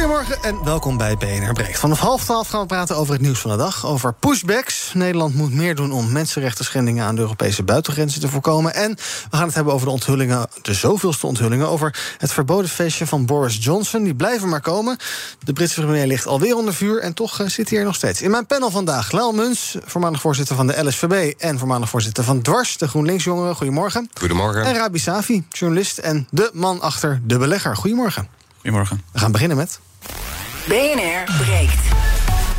Goedemorgen en welkom bij BNR Breekt. Vanaf half twaalf gaan we praten over het nieuws van de dag. Over pushbacks. Nederland moet meer doen om mensenrechten schendingen aan de Europese buitengrenzen te voorkomen. En we gaan het hebben over de onthullingen, de zoveelste onthullingen... over het verboden feestje van Boris Johnson. Die blijven maar komen. De Britse premier ligt alweer onder vuur en toch uh, zit hij er nog steeds. In mijn panel vandaag Lel Muns, voormalig voorzitter van de LSVB... en voormalig voorzitter van Dwars, de GroenLinks-jongeren. Goedemorgen. Goedemorgen. En Rabi Safi, journalist en de man achter De Belegger. Goedemorgen. Goedemorgen. We gaan beginnen met... BNR breekt.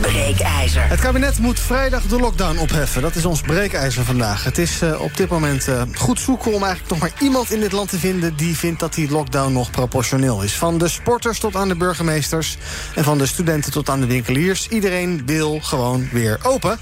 Breekijzer. Het kabinet moet vrijdag de lockdown opheffen. Dat is ons breekijzer vandaag. Het is uh, op dit moment uh, goed zoeken om eigenlijk nog maar iemand in dit land te vinden... die vindt dat die lockdown nog proportioneel is. Van de sporters tot aan de burgemeesters... en van de studenten tot aan de winkeliers. Iedereen wil gewoon weer open.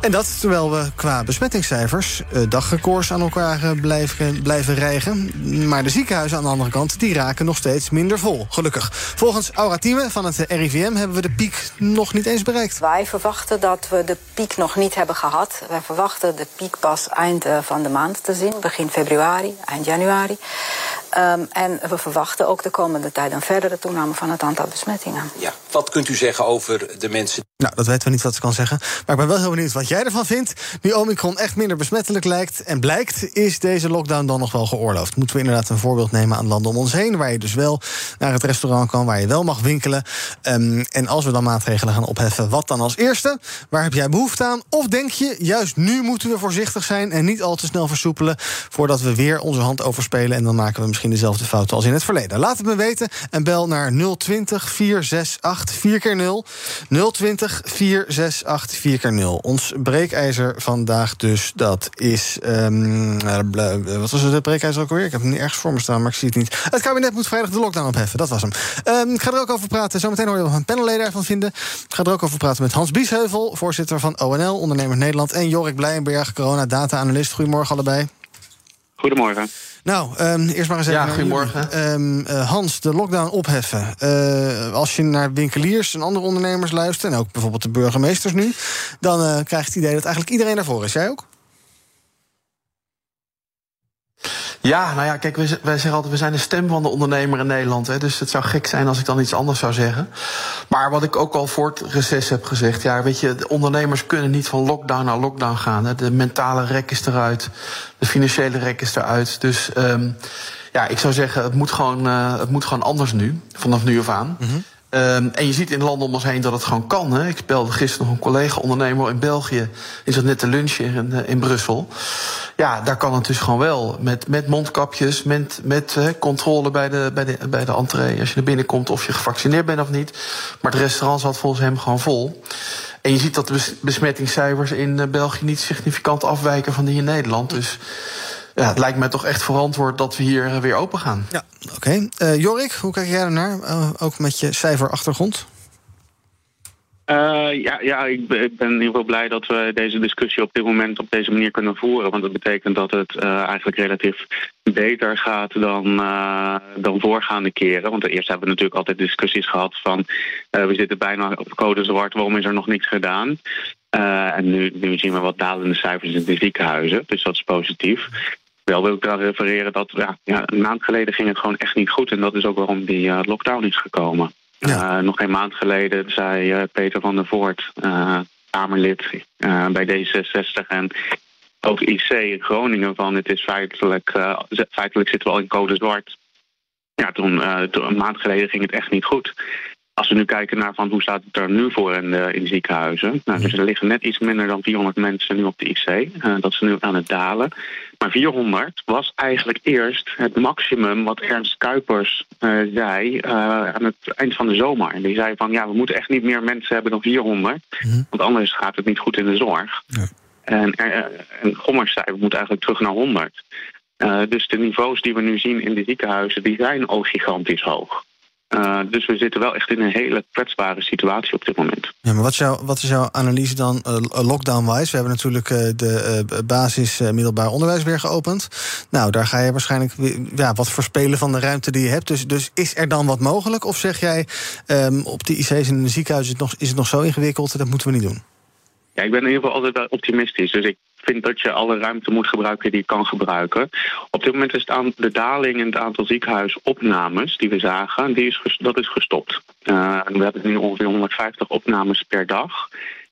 En dat terwijl we qua besmettingscijfers uh, dagrecords aan elkaar uh, blijven, blijven rijgen. Maar de ziekenhuizen aan de andere kant die raken nog steeds minder vol, gelukkig. Volgens Aura Thieme van het RIVM hebben we de piek nog niet eens bereikt. Wij verwachten dat we de piek nog niet hebben gehad. Wij verwachten de piek pas eind van de maand te zien, begin februari, eind januari. Um, en we verwachten ook de komende tijd een verdere toename van het aantal besmettingen. Ja, wat kunt u zeggen over de mensen? Nou, dat weten we niet wat ze kan zeggen. Maar ik ben wel heel benieuwd wat jij ervan vindt. Nu Omicron echt minder besmettelijk lijkt en blijkt, is deze lockdown dan nog wel geoorloofd? Moeten we inderdaad een voorbeeld nemen aan landen om ons heen, waar je dus wel naar het restaurant kan, waar je wel mag winkelen. Um, en als we dan maatregelen gaan opheffen, wat dan als eerste? Waar heb jij behoefte aan? Of denk je, juist nu moeten we voorzichtig zijn en niet al te snel versoepelen, voordat we weer onze hand overspelen en dan maken we misschien misschien dezelfde fouten als in het verleden. Laat het me weten en bel naar 020 468 4 0 020 468 4 0 Ons breekijzer vandaag dus, dat is... Um, wat was het breekijzer ook alweer? Ik heb hem niet ergens voor me staan, maar ik zie het niet. Het kabinet moet vrijdag de lockdown opheffen, dat was hem. Um, ik ga er ook over praten. Zometeen hoor je wat mijn panelleden ervan vinden. Ik ga er ook over praten met Hans Biesheuvel, voorzitter van ONL, Ondernemers Nederland... en Jorik Blijenberg, corona-data-analyst. Goedemorgen allebei. Goedemorgen. Nou, um, eerst maar eens even. Ja, goedemorgen. Um, uh, Hans, de lockdown opheffen. Uh, als je naar winkeliers en andere ondernemers luistert, en ook bijvoorbeeld de burgemeesters nu, dan uh, krijg je het idee dat eigenlijk iedereen daarvoor is. Jij ook? Ja, nou ja, kijk, wij, zeggen altijd, we zijn de stem van de ondernemer in Nederland. Hè, dus het zou gek zijn als ik dan iets anders zou zeggen. Maar wat ik ook al voor reces heb gezegd, ja, weet je, de ondernemers kunnen niet van lockdown naar lockdown gaan. Hè. De mentale rek is eruit, de financiële rek is eruit. Dus um, ja, ik zou zeggen, het moet gewoon, uh, het moet gewoon anders nu, vanaf nu af aan. -hmm. Um, en je ziet in landen om ons heen dat het gewoon kan. Hè. Ik belde gisteren nog een collega-ondernemer in België. Die zat net te lunchen in, in Brussel. Ja, daar kan het dus gewoon wel. Met, met mondkapjes, met, met controle bij de, bij, de, bij de entree. Als je naar binnen komt of je gevaccineerd bent of niet. Maar het restaurant zat volgens hem gewoon vol. En je ziet dat de besmettingscijfers in uh, België niet significant afwijken van die in Nederland. Dus ja, het lijkt mij toch echt verantwoord dat we hier weer open gaan. Ja, oké. Okay. Uh, Jorik, hoe kijk jij ernaar? Uh, ook met je cijferachtergrond? Uh, ja, ja ik, ben, ik ben in ieder geval blij dat we deze discussie op dit moment op deze manier kunnen voeren. Want dat betekent dat het uh, eigenlijk relatief beter gaat dan, uh, dan voorgaande keren. Want eerst hebben we natuurlijk altijd discussies gehad van we zitten bijna op code zwart, waarom is er nog niks gedaan? En nu, nu zien we wat dalende cijfers in de ziekenhuizen, dus dat is positief. Wel wil ik daar refereren dat ja, ja, een maand geleden ging het gewoon echt niet goed. En dat is ook waarom die lockdown is gekomen. Ja. Uh, nog een maand geleden zei Peter van der Voort, Kamerlid bij D66 en ook IC in Groningen van het is feitelijk, feitelijk zitten we al in code zwart. Ja, toen, toen, een maand geleden ging het echt niet goed. Als we nu kijken naar van hoe staat het er nu voor in de, in de ziekenhuizen. Nou, dus er liggen net iets minder dan 400 mensen nu op de IC. dat is nu aan het dalen. Maar 400 was eigenlijk eerst het maximum wat Ernst Kuipers uh, zei uh, aan het eind van de zomer. En die zei van ja, we moeten echt niet meer mensen hebben dan 400. Mm. Want anders gaat het niet goed in de zorg. Ja. En, en Gommers zei we moeten eigenlijk terug naar 100. Uh, dus de niveaus die we nu zien in de ziekenhuizen, die zijn al gigantisch hoog. Uh, dus we zitten wel echt in een hele kwetsbare situatie op dit moment. Ja, maar wat is, jouw, wat is jouw analyse dan uh, lockdown-wise? We hebben natuurlijk uh, de basis middelbaar onderwijs weer geopend. Nou, daar ga je waarschijnlijk ja, wat voorspelen van de ruimte die je hebt. Dus, dus is er dan wat mogelijk? Of zeg jij um, op de IC's in de ziekenhuis is het, nog, is het nog zo ingewikkeld, dat moeten we niet doen? Ja, ik ben in ieder geval altijd wel optimistisch. Dus ik vind dat je alle ruimte moet gebruiken die je kan gebruiken. Op dit moment is het aan de daling in het aantal ziekenhuisopnames die we zagen, die is, dat is gestopt. Uh, we hebben nu ongeveer 150 opnames per dag.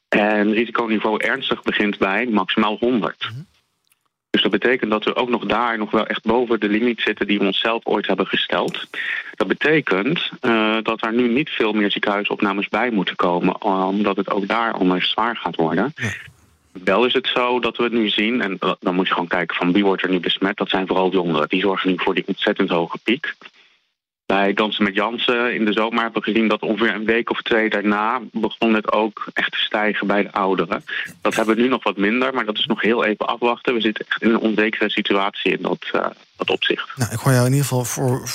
En risiconiveau ernstig begint bij maximaal 100. Dus dat betekent dat we ook nog daar nog wel echt boven de limiet zitten die we onszelf ooit hebben gesteld. Dat betekent uh, dat er nu niet veel meer ziekenhuisopnames bij moeten komen, omdat het ook daar anders zwaar gaat worden. Wel is het zo dat we het nu zien, en dan moet je gewoon kijken van wie wordt er nu besmet. Dat zijn vooral jongeren. Die zorgen nu voor die ontzettend hoge piek. Bij Dansen met Jansen in de zomer hebben we gezien dat ongeveer een week of twee daarna begon het ook echt te stijgen bij de ouderen. Dat hebben we nu nog wat minder, maar dat is nog heel even afwachten. We zitten echt in een onzekere situatie in dat, uh, dat opzicht. Nou, ik hoor jou in ieder geval voor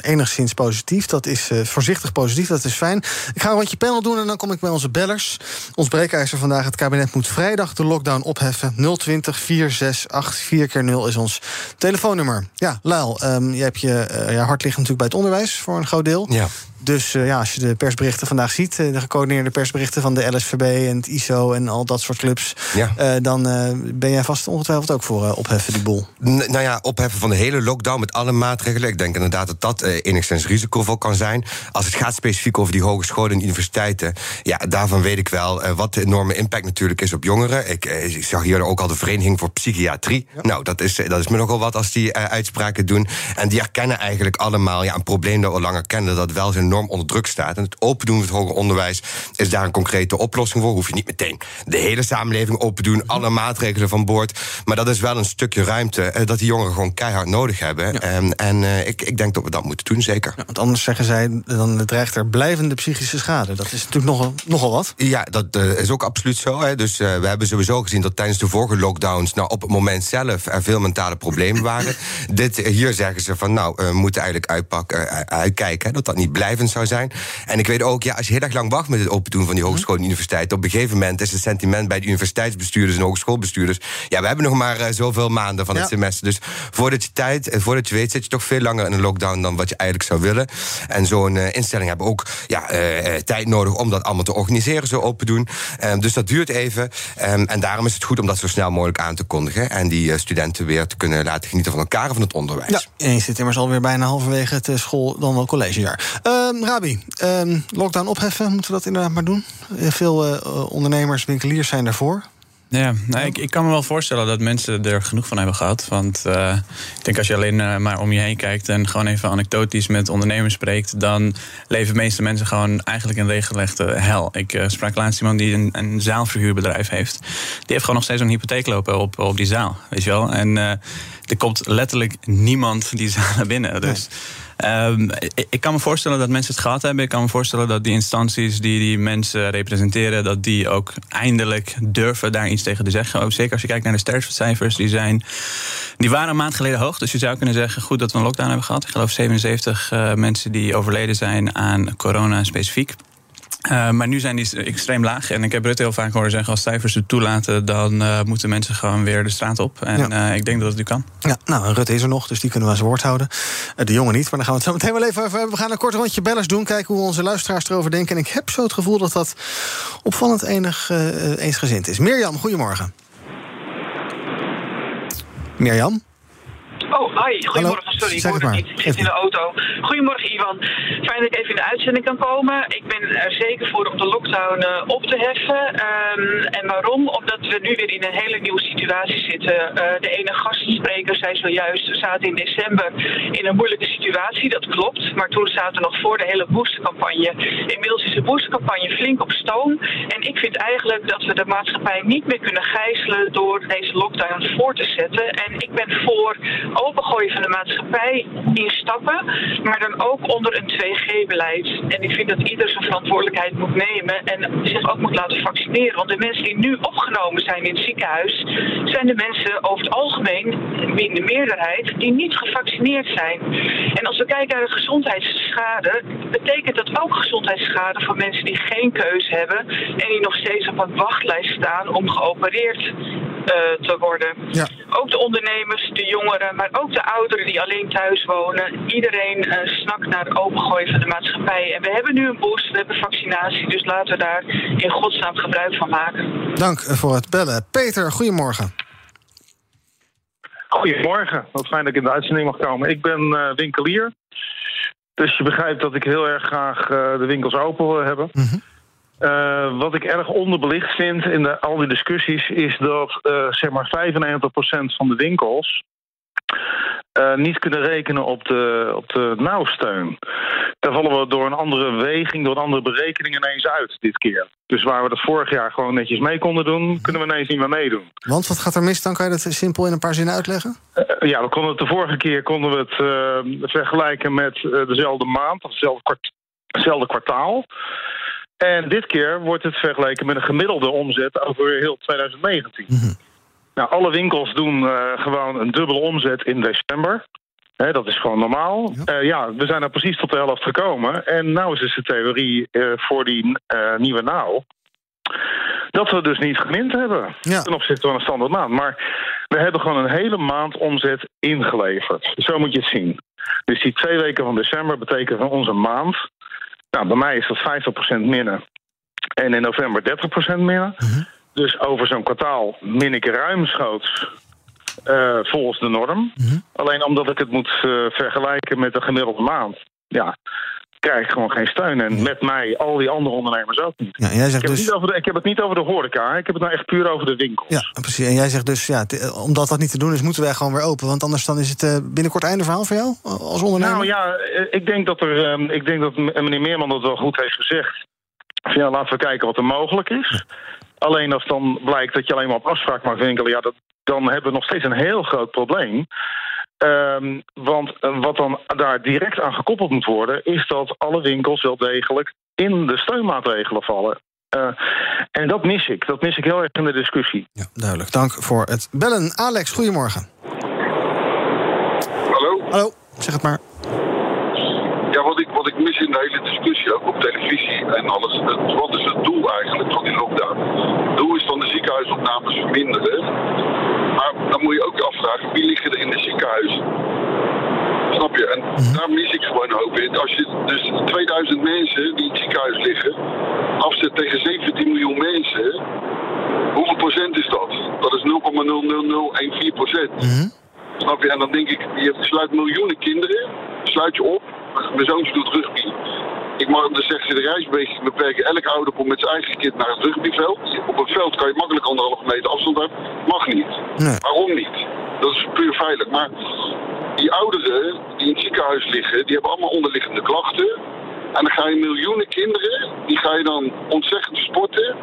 enigszins positief. Dat is uh, voorzichtig positief, dat is fijn. Ik ga een rondje panel doen en dan kom ik bij onze bellers. Ons breekijzer vandaag, het kabinet moet vrijdag de lockdown opheffen. 020 468 4 keer 0 is ons telefoonnummer. Ja, Laal, um, je hebt je, uh, je hart ligt natuurlijk bij het onderwijs voor een groot deel. Ja. Dus uh, ja, als je de persberichten vandaag ziet, uh, de gecoördineerde persberichten van de LSVB en het ISO en al dat soort clubs, ja. uh, dan ben jij vast ongetwijfeld ook voor opheffen, die boel. N nou ja, opheffen van de hele lockdown met alle maatregelen. Ik denk inderdaad dat dat enigszins risicovol kan zijn. Als het gaat specifiek over die hogescholen en universiteiten, ja, daarvan weet ik wel wat de enorme impact natuurlijk is op jongeren. Ik, ik zag hier ook al de Vereniging voor Psychiatrie. Ja. Nou, dat is, dat is me nogal wat als die uitspraken doen. En die herkennen eigenlijk allemaal ja, een probleem dat we langer kennen, dat wel zijn enorm onder druk staat. En het open doen van het hoger onderwijs is daar een concrete oplossing voor. Hoef je niet meteen de hele samenleving open doen, alle maatregelen van boord. Maar dat is wel een stukje ruimte eh, dat die jongeren gewoon keihard nodig hebben. Ja. En, en uh, ik, ik denk dat we dat moeten doen, zeker. Ja, want anders zeggen zij, dan dreigt er blijvende psychische schade. Dat is natuurlijk nogal, nogal wat. Ja, dat uh, is ook absoluut zo. Hè. Dus we hebben sowieso gezien dat tijdens de vorige lockdowns, nou op het moment zelf, er veel mentale problemen waren. Dit, hier zeggen ze van, nou, we moeten eigenlijk uitpakken, uitkijken hè, dat dat niet blijvend zou zijn. En ik weet ook, ja, als je heel erg lang wacht met het open doen van die hogescholen en universiteiten, op een gegeven moment is het sentiment bij de universiteitsbestuurders en hogeschoolbestuurders. Ja, we hebben nog maar uh, zoveel maanden van ja. het semester. Dus voordat je tijd, uh, voordat je weet, zit je toch veel langer in een lockdown dan wat je eigenlijk zou willen. En zo'n uh, instelling hebben ook ja, tijd nodig om dat allemaal te organiseren, zo open doen. Um, dus dat duurt even. Um, en daarom is het goed om dat zo snel mogelijk aan te kondigen. En die studenten weer te kunnen laten genieten van elkaar en van het onderwijs. Ja, en je zit immers alweer bijna halverwege het school, dan wel collegejaar. Uh, Rabi, um, lockdown opheffen, moeten we dat inderdaad maar doen? Veel uh, ondernemers, winkeliers zijn daarvoor. Ja, nou, ik, ik kan me wel voorstellen dat mensen er genoeg van hebben gehad. Want uh, ik denk als je alleen uh, maar om je heen kijkt en gewoon even anekdotisch met ondernemers spreekt, dan leven de meeste mensen gewoon eigenlijk een regelrechte hel. Ik uh, sprak laatst iemand die een, een zaalverhuurbedrijf heeft. Die heeft gewoon nog steeds een hypotheek lopen op, op die zaal. Weet je wel? En er komt letterlijk niemand die zaal naar binnen. Dus. Um, ik kan me voorstellen dat mensen het gehad hebben. Ik kan me voorstellen dat die instanties die die mensen representeren, dat die ook eindelijk durven daar iets tegen te zeggen. Ook zeker als je kijkt naar de sterftecijfers, die zijn. Die waren een maand geleden hoog. Dus je zou kunnen zeggen, goed dat we een lockdown hebben gehad. Ik geloof 77 uh, mensen die overleden zijn aan corona specifiek. Uh, maar nu zijn die extreem laag. En ik heb Rutte heel vaak horen zeggen: als cijfers het toelaten, dan uh, moeten mensen gewoon weer de straat op. En ja. uh, ik denk dat het nu kan. Ja, nou, Rutte is er nog, dus die kunnen we aan zijn woord houden. de jongen niet, maar daar gaan we het zo meteen wel even over hebben. We gaan een kort rondje bellers doen, kijken hoe onze luisteraars erover denken. En ik heb zo het gevoel dat dat opvallend enig eensgezind is. Mirjam, goedemorgen. Mirjam? Oh, hi. Goedemorgen. Hallo. Sorry, ik hoorde het niet. Ik zit in de auto. Goedemorgen, Ivan. Fijn dat ik even in de uitzending kan komen. Ik ben er zeker voor om de lockdown uh, op te heffen. Um, en waarom? Omdat we nu weer in een hele nieuwe situatie zitten. Uh, de ene gastspreker zei zojuist, we zaten in december in een moeilijke situatie. Dat klopt. Maar toen zaten we nog voor de hele boostercampagne. Inmiddels is de boostercampagne flink op stoom. En ik vind eigenlijk dat we de maatschappij niet meer kunnen gijzelen door deze lockdown voor te zetten. En ik ben voor opengooien van de maatschappij instappen, maar dan ook onder een 2G-beleid. En ik vind dat ieder zijn verantwoordelijkheid moet nemen en zich ook moet laten vaccineren. Want de mensen die nu opgenomen zijn in het ziekenhuis, zijn de mensen over het algemeen, in de meerderheid, die niet gevaccineerd zijn. En als we kijken naar de gezondheidsschade, betekent dat ook gezondheidsschade voor mensen die geen keuze hebben en die nog steeds op een wachtlijst staan om geopereerd uh, te worden. Ja. Ook de ondernemers, de jongeren, maar ook de ouderen die alleen thuis wonen. Iedereen uh, snakt naar het opengooien van de maatschappij. En we hebben nu een boost, we hebben vaccinatie, dus laten we daar in godsnaam gebruik van maken. Dank voor het bellen. Peter, goedemorgen. Goedemorgen, wat fijn dat ik in de uitzending mag komen. Ik ben uh, winkelier. Dus je begrijpt dat ik heel erg graag uh, de winkels open wil hebben. Mm -hmm. uh, wat ik erg onderbelicht vind in de, al die discussies... is dat zeg maar 95% van de winkels... Uh, niet kunnen rekenen op de, op de nauwsteun. Daar vallen we door een andere weging, door een andere berekening ineens uit dit keer. Dus waar we dat vorig jaar gewoon netjes mee konden doen, kunnen we ineens niet meer meedoen. Want wat gaat er mis? Dan kan je dat simpel in een paar zinnen uitleggen? Uh, ja, we konden het de vorige keer konden we het uh, vergelijken met dezelfde maand, of hetzelfde, kwart, hetzelfde kwartaal. En dit keer wordt het vergeleken met een gemiddelde omzet over heel 2019. Mm -hmm. Nou, alle winkels doen uh, gewoon een dubbele omzet in december. He, dat is gewoon normaal. Ja. Uh, ja. we zijn er precies tot de helft gekomen. En nou is dus de theorie uh, voor die nieuwe nou... dat we dus niet gemind hebben ja. ten opzichte van een standaard maand. Maar we hebben gewoon een hele maand omzet ingeleverd. Zo moet je het zien. Dus die twee weken van december betekenen van onze maand... Nou, bij mij is dat 50% minder. En in november 30% minder. Uh -huh. Dus over zo'n kwartaal min ik ruimschoots uh, volgens de norm. -huh. Alleen omdat ik het moet uh, vergelijken met de gemiddelde maand... ja, krijg ik gewoon geen steun. En met mij al die andere ondernemers ook niet. Ja, jij zegt ik, heb dus... niet over de, ik heb het niet over de horeca, ik heb het nou echt puur over de winkels. Ja, precies. En jij zegt dus, ja, omdat dat niet te doen is, moeten wij gewoon weer open. Want anders dan is het uh, binnenkort einde verhaal voor jou als ondernemer? Nou ja, ik denk dat, er, um, ik denk dat meneer Meerman dat wel goed heeft gezegd. Van, ja, laten we kijken wat er mogelijk is. Alleen als dan blijkt dat je alleen maar op afspraak mag winkelen... Ja, dat, dan hebben we nog steeds een heel groot probleem. Um, want uh, wat dan daar direct aan gekoppeld moet worden... is dat alle winkels wel degelijk in de steunmaatregelen vallen. Uh, en dat mis ik. Dat mis ik heel erg in de discussie. Ja, duidelijk. Dank voor het bellen. Alex, goedemorgen. Hallo? Hallo, zeg het maar. Ik, mis in de hele discussie, ook op televisie en alles. Het, wat is het doel eigenlijk van die lockdown? Het doel is dan de ziekenhuisopnames verminderen. Maar dan moet je ook afvragen, wie liggen er in de ziekenhuizen? Snap je? En mm-hmm. daar mis ik gewoon hoop in. Als je dus 2000 mensen die in het ziekenhuis liggen, afzet tegen 17 miljoen mensen, hoeveel procent is dat? Dat is 0,00014 procent. Mm-hmm. Snap je? En dan denk ik, je sluit miljoenen kinderen, sluit je op. Mijn zoontje doet rugby. Ik mag, dan zegt ze de reisbeweging beperken. Elk ouder komt met zijn eigen kind naar het rugbyveld. Op het veld kan je makkelijk anderhalve meter afstand hebben. Mag niet. Nee. Waarom niet? Dat is puur veilig. Maar die ouderen die in het ziekenhuis liggen, die hebben allemaal onderliggende klachten. En dan ga je miljoenen kinderen, die ga je dan ontzettend sporten.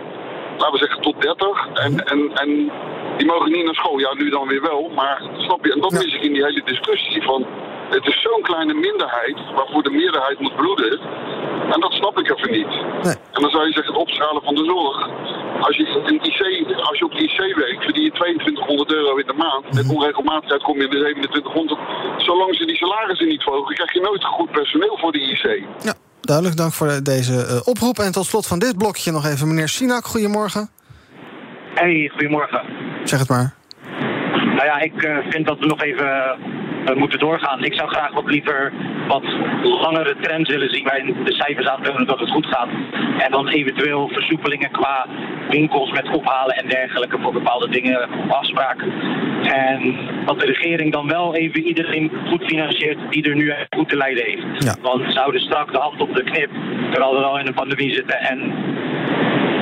Laten we zeggen tot 30. En, en, en die mogen niet naar school. Ja, nu dan weer wel. Maar snap je? En dat mis ik in die hele discussie van... Het is zo'n kleine minderheid waarvoor de meerderheid moet bloeden. En dat snap ik even niet. Nee. En dan zou je zeggen het opschalen van de zorg. Als je, een IC, als je op de IC werkt, verdien je 2200 euro in de maand. Met onregelmatigheid kom je in de 2700. Zolang ze die salarissen niet verhogen, krijg je nooit goed personeel voor de IC. Ja, duidelijk. Dank voor deze uh, oproep. En tot slot van dit blokje nog even meneer Sinak. Goedemorgen. Hey, goedemorgen. Zeg het maar. Nou ja, ik uh, vind dat we nog even uh, moeten doorgaan. Ik zou graag wat liever wat langere trends willen zien waarin de cijfers aantonen dat het goed gaat. En dan eventueel versoepelingen qua winkels met ophalen en dergelijke voor bepaalde dingen op afspraak. En dat de regering dan wel even iedereen goed financiert die er nu goed te lijden heeft. Ja. Want ze houden strak de hand op de knip terwijl we wel in een pandemie zitten en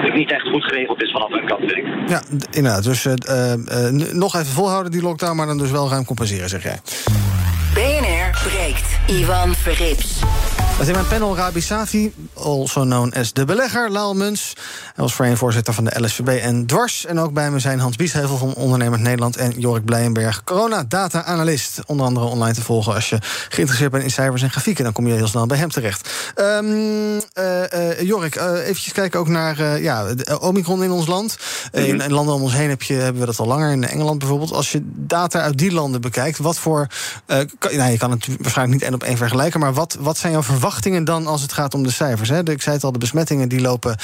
het niet echt goed geregeld is vanaf hun kant, vind ik. Ja, inderdaad. Dus uh, uh, nog even volhouden die lockdown, maar dan dus wel ruim compenseren, zeg jij. BNR breekt. Ivan Verrips. Met in mijn panel Rabi Safi, also known as de belegger, Laal Muns. Hij was voorheen voorzitter van de LSVB en Dwars. En ook bij me zijn Hans Biesheuvel van Ondernemers Nederland... en Jorik Blijenberg, corona-data-analyst. Onder andere online te volgen als je geïnteresseerd bent in cijfers en grafieken. Dan kom je heel snel bij hem terecht. Um, uh, Jorik, uh, eventjes kijken ook naar ja, de Omicron in ons land. in, in, landen om ons heen heb je, hebben we dat al langer. In Engeland bijvoorbeeld. Als je data uit die landen bekijkt, wat voor... Kan, nou, je kan het waarschijnlijk niet één op één vergelijken... maar wat, wat zijn jouw verwachtingen dan als het gaat om de cijfers? Hè? Ik zei het al, de besmettingen die lopen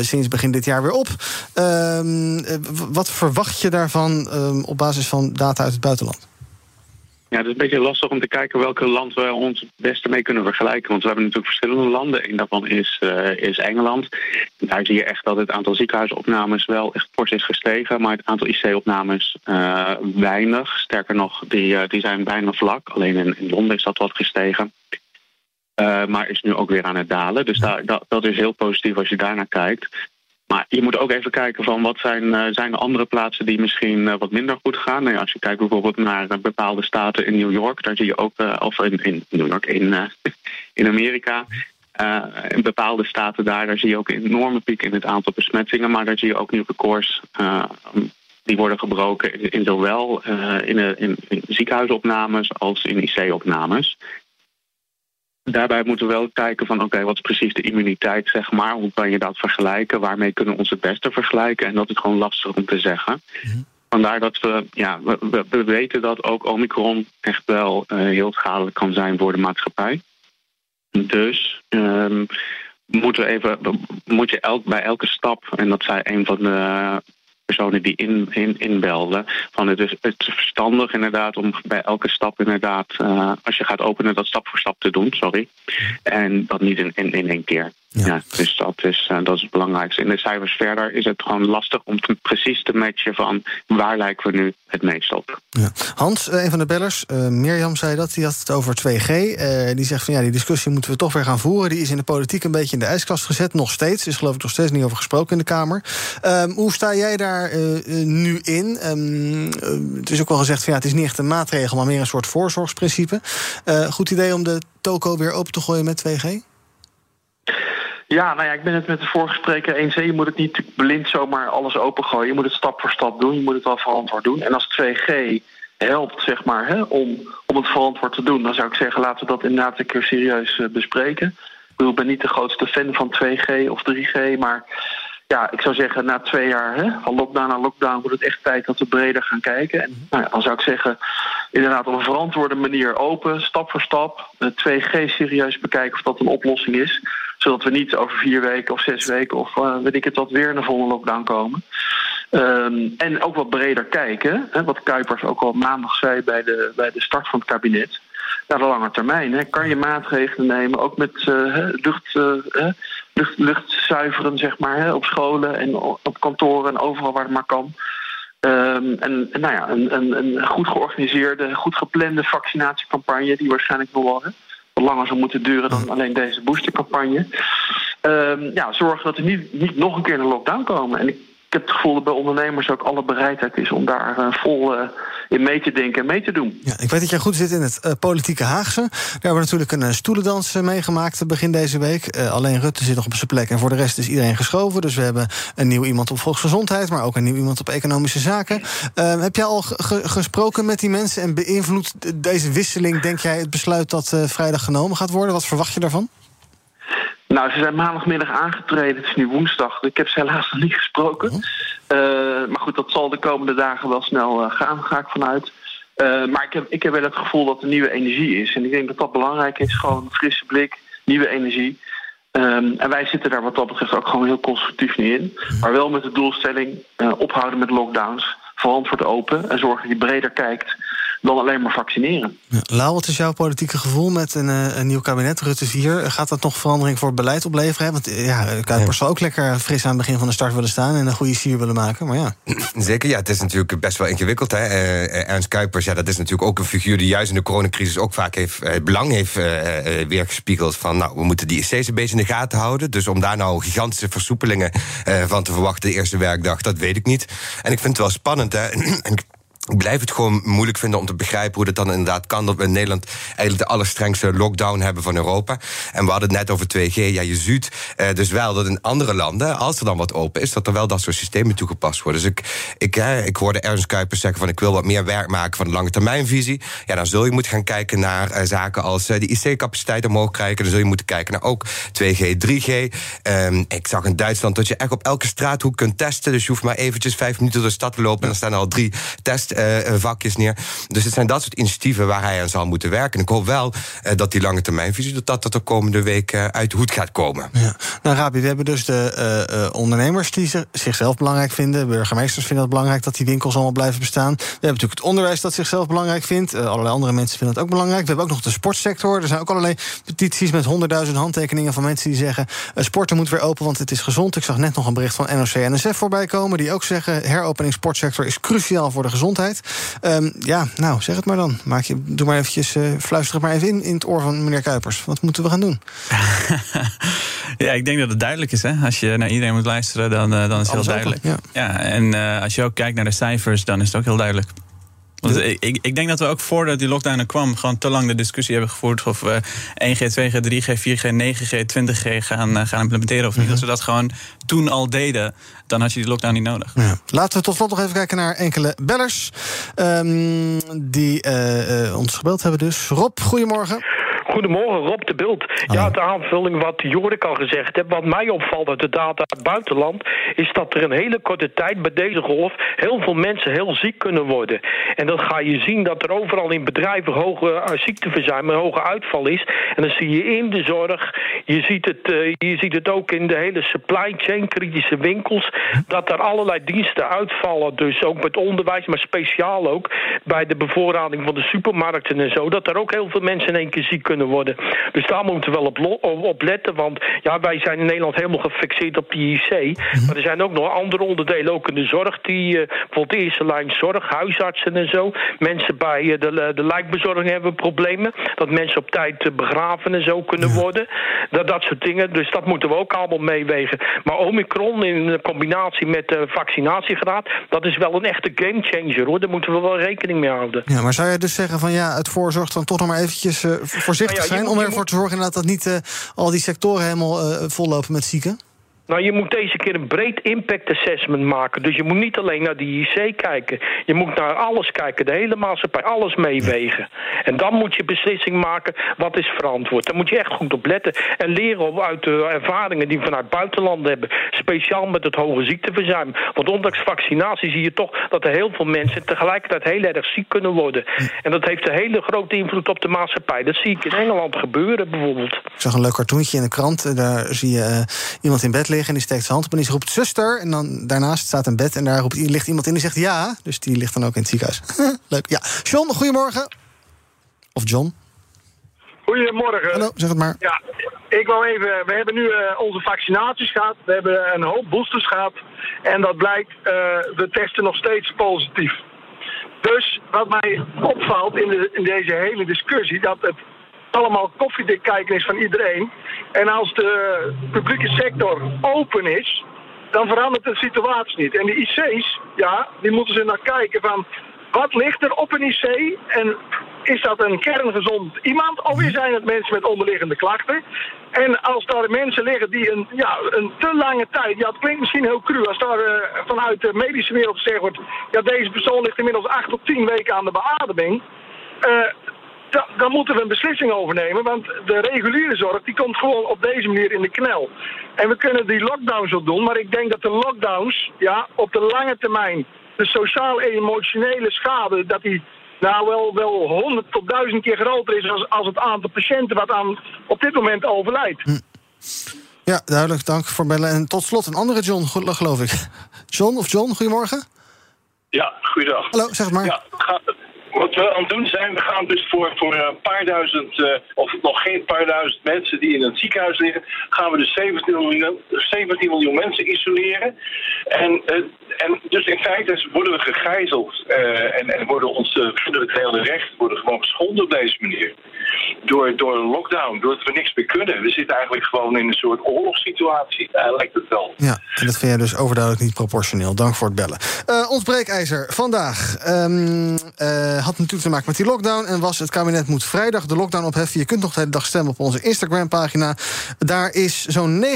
sinds begin dit jaar weer op. Uh, wat verwacht je daarvan uh, op basis van data uit het buitenland? Ja, het is een beetje lastig om te kijken welke land we ons het beste mee kunnen vergelijken. Want we hebben natuurlijk verschillende landen. Een daarvan is, uh, is Engeland. daar zie je echt dat het aantal ziekenhuisopnames wel echt fors is gestegen. Maar het aantal IC-opnames weinig. Sterker nog, die, die zijn bijna vlak. Alleen in, in Londen is dat wat gestegen. Uh, maar is nu ook weer aan het dalen. Dus daar, dat, is heel positief als je daarnaar kijkt. Maar je moet ook even kijken van wat zijn, uh, zijn er andere plaatsen die misschien uh, wat minder goed gaan. Nou ja, als je kijkt bijvoorbeeld naar bepaalde staten in New York, daar zie je ook, of in, in New York, in, in Amerika. in bepaalde staten daar, daar zie je ook een enorme piek in het aantal besmettingen. Maar daar zie je ook nu records die worden gebroken in, zowel in, in ziekenhuisopnames als in IC-opnames daarbij moeten we wel kijken van oké, wat is precies de immuniteit, zeg maar. Hoe kan je dat vergelijken? Waarmee kunnen we ons het beste vergelijken? En dat is gewoon lastig om te zeggen. Mm-hmm. Vandaar dat we, ja, we, we, weten dat ook Omicron echt wel uh, heel schadelijk kan zijn voor de maatschappij. Dus um, moeten we even, moet je elk, bij elke stap, en dat zei een van de personen die in, in, inbelden. Van het, is, het verstandig inderdaad om bij elke stap inderdaad, uh, als je gaat openen, dat stap voor stap te doen, sorry. En dat niet in, in, in één keer. Ja. dus dat is, uh, dat is het belangrijkste. In de cijfers verder is het gewoon lastig om te, precies te matchen van waar lijken we nu het meest op. Ja. Hans, een van de bellers, uh, Mirjam zei dat, die had het over 2G. Uh, die zegt van ja, die discussie moeten we toch weer gaan voeren. Die is in de politiek een beetje in de ijskast gezet, nog steeds. Is geloof ik nog steeds niet over gesproken in de Kamer. Um, hoe sta jij daar nu in? Um, het is ook wel gezegd van ja, het is niet echt een maatregel, maar meer een soort voorzorgsprincipe. goed idee om de toko weer open te gooien met 2G? Ja, nou ja, ik ben het met de vorige spreker eens. Je moet het niet blind zomaar alles opengooien. Je moet het stap voor stap doen. Je moet het wel verantwoord doen. En als 2G helpt, zeg maar, hè, om, om het verantwoord te doen... dan zou ik zeggen, laten we dat inderdaad een keer serieus uh, bespreken. Ik bedoel, ik ben niet de grootste fan van 2G of 3G, maar... Ja, ik zou zeggen, na twee jaar hè, van lockdown naar lockdown wordt het echt tijd dat we breder gaan kijken. En nou ja, dan zou ik zeggen, inderdaad op een verantwoorde manier open, stap voor stap. 2G serieus bekijken of dat een oplossing is zodat we niet over vier weken of zes weken of uh, weet ik het wat weer in een volle lockdown komen. Um, en ook wat breder kijken, hè, wat Kuipers ook al maandag zei bij de, bij de start van het kabinet. Naar de lange termijn. Hè. Kan je maatregelen nemen, ook met uh, lucht, uh, lucht, lucht zuiveren, zeg maar, hè, op scholen en op kantoren en overal waar het maar kan. Um, en, nou ja, een, een, een goed georganiseerde, goed geplande vaccinatiecampagne, die waarschijnlijk nog wel. Langer zou moeten duren dan alleen deze boostercampagne. Um, ja, zorgen dat er niet, niet nog een keer een lockdown komen. En ik, ik heb het gevoel dat bij ondernemers ook alle bereidheid is om daar uh, vol uh, in mee te denken en mee te doen. Ja, ik weet dat jij goed zit in het uh, politieke Haagse. Daar hebben we natuurlijk een stoelendans meegemaakt begin deze week. alleen Rutte zit nog op zijn plek en voor de rest is iedereen geschoven. Dus we hebben een nieuw iemand op volksgezondheid, maar ook een nieuw iemand op economische zaken. Ehm, heb jij al gesproken met die mensen en beïnvloedt deze wisseling, denk jij, het besluit dat vrijdag genomen gaat worden? Wat verwacht je daarvan? Nou, ze zijn maandagmiddag aangetreden. Het is nu woensdag. Ik heb ze helaas nog niet gesproken. Uh, maar goed, dat zal de komende dagen wel snel uh, gaan, ga ik vanuit. Uh, maar ik heb, ik heb wel het gevoel dat er nieuwe energie is. En ik denk dat dat belangrijk is. Gewoon een frisse blik, nieuwe energie. Um, en wij zitten daar wat dat betreft ook gewoon heel constructief niet in. Maar wel met de doelstelling ophouden met lockdowns. Verantwoord open en zorgen dat je breder kijkt dan alleen maar vaccineren. Ja, Lau, wat is jouw politieke gevoel met een, eh, een, nieuw kabinet, Rutte 4? Gaat dat nog verandering voor het beleid opleveren? Want eh, ja, Kuipers zal ook lekker fris aan het begin van de start willen staan... en een goede sier willen maken, maar ja. Zeker, ja, het is natuurlijk best wel ingewikkeld. Hè? Uh, Ernst Kuipers, ja, dat is natuurlijk ook een figuur... die juist in de coronacrisis ook vaak heeft, het belang heeft uh, weergespiegeld... van, nou, we moeten die steeds een beetje in de gaten houden. Dus om daar nou gigantische versoepelingen van te verwachten... de eerste werkdag, dat weet ik niet. En ik vind het wel spannend, hè... ik blijf het gewoon moeilijk vinden om te begrijpen hoe dat dan inderdaad kan. Dat we in Nederland eigenlijk de allerstrengste lockdown hebben van Europa. En we hadden het net over 2G. Ja, je ziet eh, dus wel dat in andere landen, als er dan wat open is, dat er wel dat soort systemen toegepast worden. Dus ik, ik, eh, ik hoorde Ernst Kuipers zeggen van ik wil wat meer werk maken van de lange termijnvisie. Ja, dan zul je moeten gaan kijken naar eh, zaken als uh, de IC-capaciteit omhoog krijgen. Dan zul je moeten kijken naar ook 2G, 3G. Um, ik zag in Duitsland dat je echt op elke straathoek kunt testen. Dus je hoeft maar eventjes vijf minuten door de stad te lopen en dan staan al drie test uh, vakjes neer. Dus het zijn dat soort initiatieven waar hij aan zal moeten werken. En ik hoop wel uh, dat die lange termijnvisie dat dat de komende week uit de hoed gaat komen. Ja. Nou, Rabi, we hebben dus de ondernemers die zichzelf belangrijk vinden. Burgemeesters vinden het belangrijk dat die winkels allemaal blijven bestaan. We hebben natuurlijk het onderwijs dat zichzelf belangrijk vindt. allerlei andere mensen vinden het ook belangrijk. We hebben ook nog de sportsector. Er zijn ook allerlei petities met honderdduizend handtekeningen van mensen die zeggen: sporten moet weer open, want het is gezond. Ik zag net nog een bericht van NOC-NSF voorbij komen, die ook zeggen: heropening sportsector is cruciaal voor de gezondheid. Um, ja, nou, zeg het maar dan. Maak je, doe maar eventjes, uh, fluister het maar even in in het oor van meneer Kuipers. Wat moeten we gaan doen? ja, ik denk dat het duidelijk is. Hè? Als je naar iedereen moet luisteren, dan, uh, dan is het heel duidelijk. ja. ja. en uh, als je ook kijkt naar de cijfers, dan is het ook heel duidelijk. Want ik, ik, denk dat we ook voordat die lockdown er kwam, gewoon te lang de discussie hebben gevoerd of we 1G, 2G, 3G, 4G, 9G, 20G gaan, gaan implementeren of niet. Mm Als we dat gewoon toen al deden, dan had je die lockdown niet nodig. Ja. Laten we tot slot nog even kijken naar enkele bellers um, die uh, uh, ons gebeld hebben. Dus Rob, goedemorgen. Goedemorgen, Rob de Bult. Ja, de aanvulling wat Jorik al gezegd heeft. Wat mij opvalt uit de data uit het buitenland... is dat er een hele korte tijd bij deze golf... heel veel mensen heel ziek kunnen worden. En dan ga je zien dat er overal in bedrijven... hoge uh, ziekteverzuim hoge uitval is. En dan zie je in de zorg... je ziet het, uh, je ziet het ook in de hele supply chain, kritische winkels... dat er allerlei diensten uitvallen. Dus ook met onderwijs, maar speciaal ook... bij de bevoorrading van de supermarkten en zo... dat er ook heel veel mensen in één keer ziek kunnen worden. Dus daar moeten we wel op, op letten. Want ja, wij zijn in Nederland helemaal gefixeerd op die IC. Mhm. Maar er zijn ook nog andere onderdelen, ook in de zorg. Die, uh, bijvoorbeeld de eerste lijn zorg, huisartsen en zo. Mensen bij uh, de, de lijkbezorging hebben problemen. Dat mensen op tijd uh, begraven en zo kunnen worden. Dat, dat soort dingen. Dus dat moeten we ook allemaal meewegen. Maar Omicron in combinatie met de vaccinatiegraad... dat is wel een echte gamechanger hoor. Daar moeten we wel rekening mee houden. Ja, maar zou je dus zeggen van ja, het voorzorgt dan toch nog maar eventjes voorzichtig zijn... om ervoor te zorgen dat, dat niet uh, al die sectoren helemaal uh, vollopen met zieken? Nou, je moet deze keer een breed impact assessment maken. Dus je moet niet alleen naar die IC kijken. Je moet naar alles kijken, de hele maatschappij, alles meewegen. En dan moet je beslissing maken wat is verantwoord. Daar moet je echt goed op letten. En leren uit de ervaringen die we vanuit buitenlanden hebben. Speciaal met het hoge ziekteverzuim. Want ondanks vaccinatie zie je toch dat er heel veel mensen tegelijkertijd heel erg ziek kunnen worden. En dat heeft een hele grote invloed op de maatschappij. Dat zie ik in Engeland gebeuren bijvoorbeeld. Ik zag een leuk cartoontje in de krant. Daar zie je uh, iemand in bed liggen en die steekt zijn hand op en die roept zuster. En dan daarnaast staat een bed en daar roept, ligt iemand in die zegt ja. Dus die ligt dan ook in het ziekenhuis. Leuk. Ja. John, goedemorgen. Of John. Goedemorgen. Hallo, zeg het maar. Ja, ik wou even. We hebben nu uh, onze vaccinaties gehad. We hebben een hoop boosters gehad. En dat blijkt, uh, we testen nog steeds positief. Dus wat mij opvalt in, de, in deze hele discussie, dat het allemaal koffiedik kijken is van iedereen. En als de publieke sector open is, dan verandert de situatie niet. En de IC's, ja, die moeten ze naar kijken van wat ligt er op een IC en is dat een kerngezond iemand of zijn het mensen met onderliggende klachten? En als daar mensen liggen die een, ja, een te lange tijd, ja het klinkt misschien heel cru, als daar uh, vanuit de medische wereld gezegd wordt, ja deze persoon ligt inmiddels acht tot tien weken aan de beademing. Uh, dan moeten we een beslissing overnemen. Want de reguliere zorg die komt gewoon op deze manier in de knel. En we kunnen die lockdowns ook doen. Maar ik denk dat de lockdowns ja, op de lange termijn... de sociaal-emotionele schade... dat die nou wel, wel 100 tot 1000 keer groter is... als, als het aantal patiënten wat aan op dit moment overlijdt. Hm. Ja, duidelijk. Dank voor bellen. En tot slot een andere John, geloof ik. John of John, goedemorgen. Ja, goeiedag. Hallo, zeg het maar. Ja, wat we aan het doen zijn, we gaan dus voor, voor een paar duizend, uh, of nog geen paar duizend mensen die in het ziekenhuis liggen, gaan we dus 17 miljoen, 17 miljoen mensen isoleren. En, uh, en dus in feite worden we gegijzeld uh, en, en worden onze fundamentele rechten worden gewoon geschonden op deze manier. Door, door een lockdown, doordat we niks meer kunnen. We zitten eigenlijk gewoon in een soort oorlogssituatie, lijkt het wel. Ja, en dat vind jij dus overduidelijk niet proportioneel. Dank voor het bellen. Uh, ons breekijzer vandaag um, uh, had natuurlijk te maken met die lockdown... en was het kabinet moet vrijdag de lockdown opheffen. Je kunt nog de hele dag stemmen op onze Instagram-pagina. Daar is zo'n 90%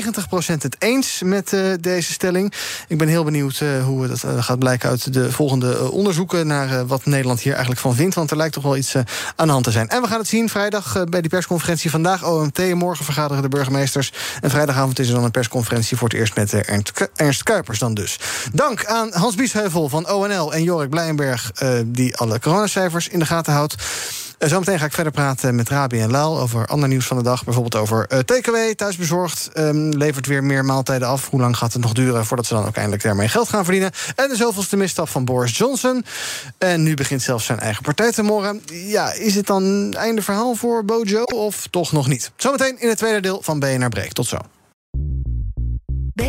het eens met uh, deze stelling. Ik ben heel benieuwd hoe dat gaat blijken uit de volgende onderzoeken... naar wat Nederland hier eigenlijk van vindt. Want er lijkt toch wel iets aan de hand te zijn. En we gaan het zien bij die persconferentie. Vandaag OMT, morgen vergaderen de burgemeesters. En vrijdagavond is er dan een persconferentie voor het eerst met Ernst, Ernst Kuipers dan dus. Dank aan Hans Biesheuvel van ONL en Jorik Blijenberg... Uh, die alle coronacijfers in de gaten houdt. Uh, zometeen ga ik verder praten met Rabi en Laal over ander nieuws van de dag. Bijvoorbeeld over uh, TKW, thuisbezorgd. Um, levert weer meer maaltijden af. Hoe lang gaat het nog duren voordat ze dan ook eindelijk daarmee geld gaan verdienen? En de zoveelste misstap van Boris Johnson. En nu begint zelfs zijn eigen partij te morren. Ja, is het dan einde verhaal voor Bojo of toch nog niet? Zometeen in het tweede deel van BNR Breek. Tot zo.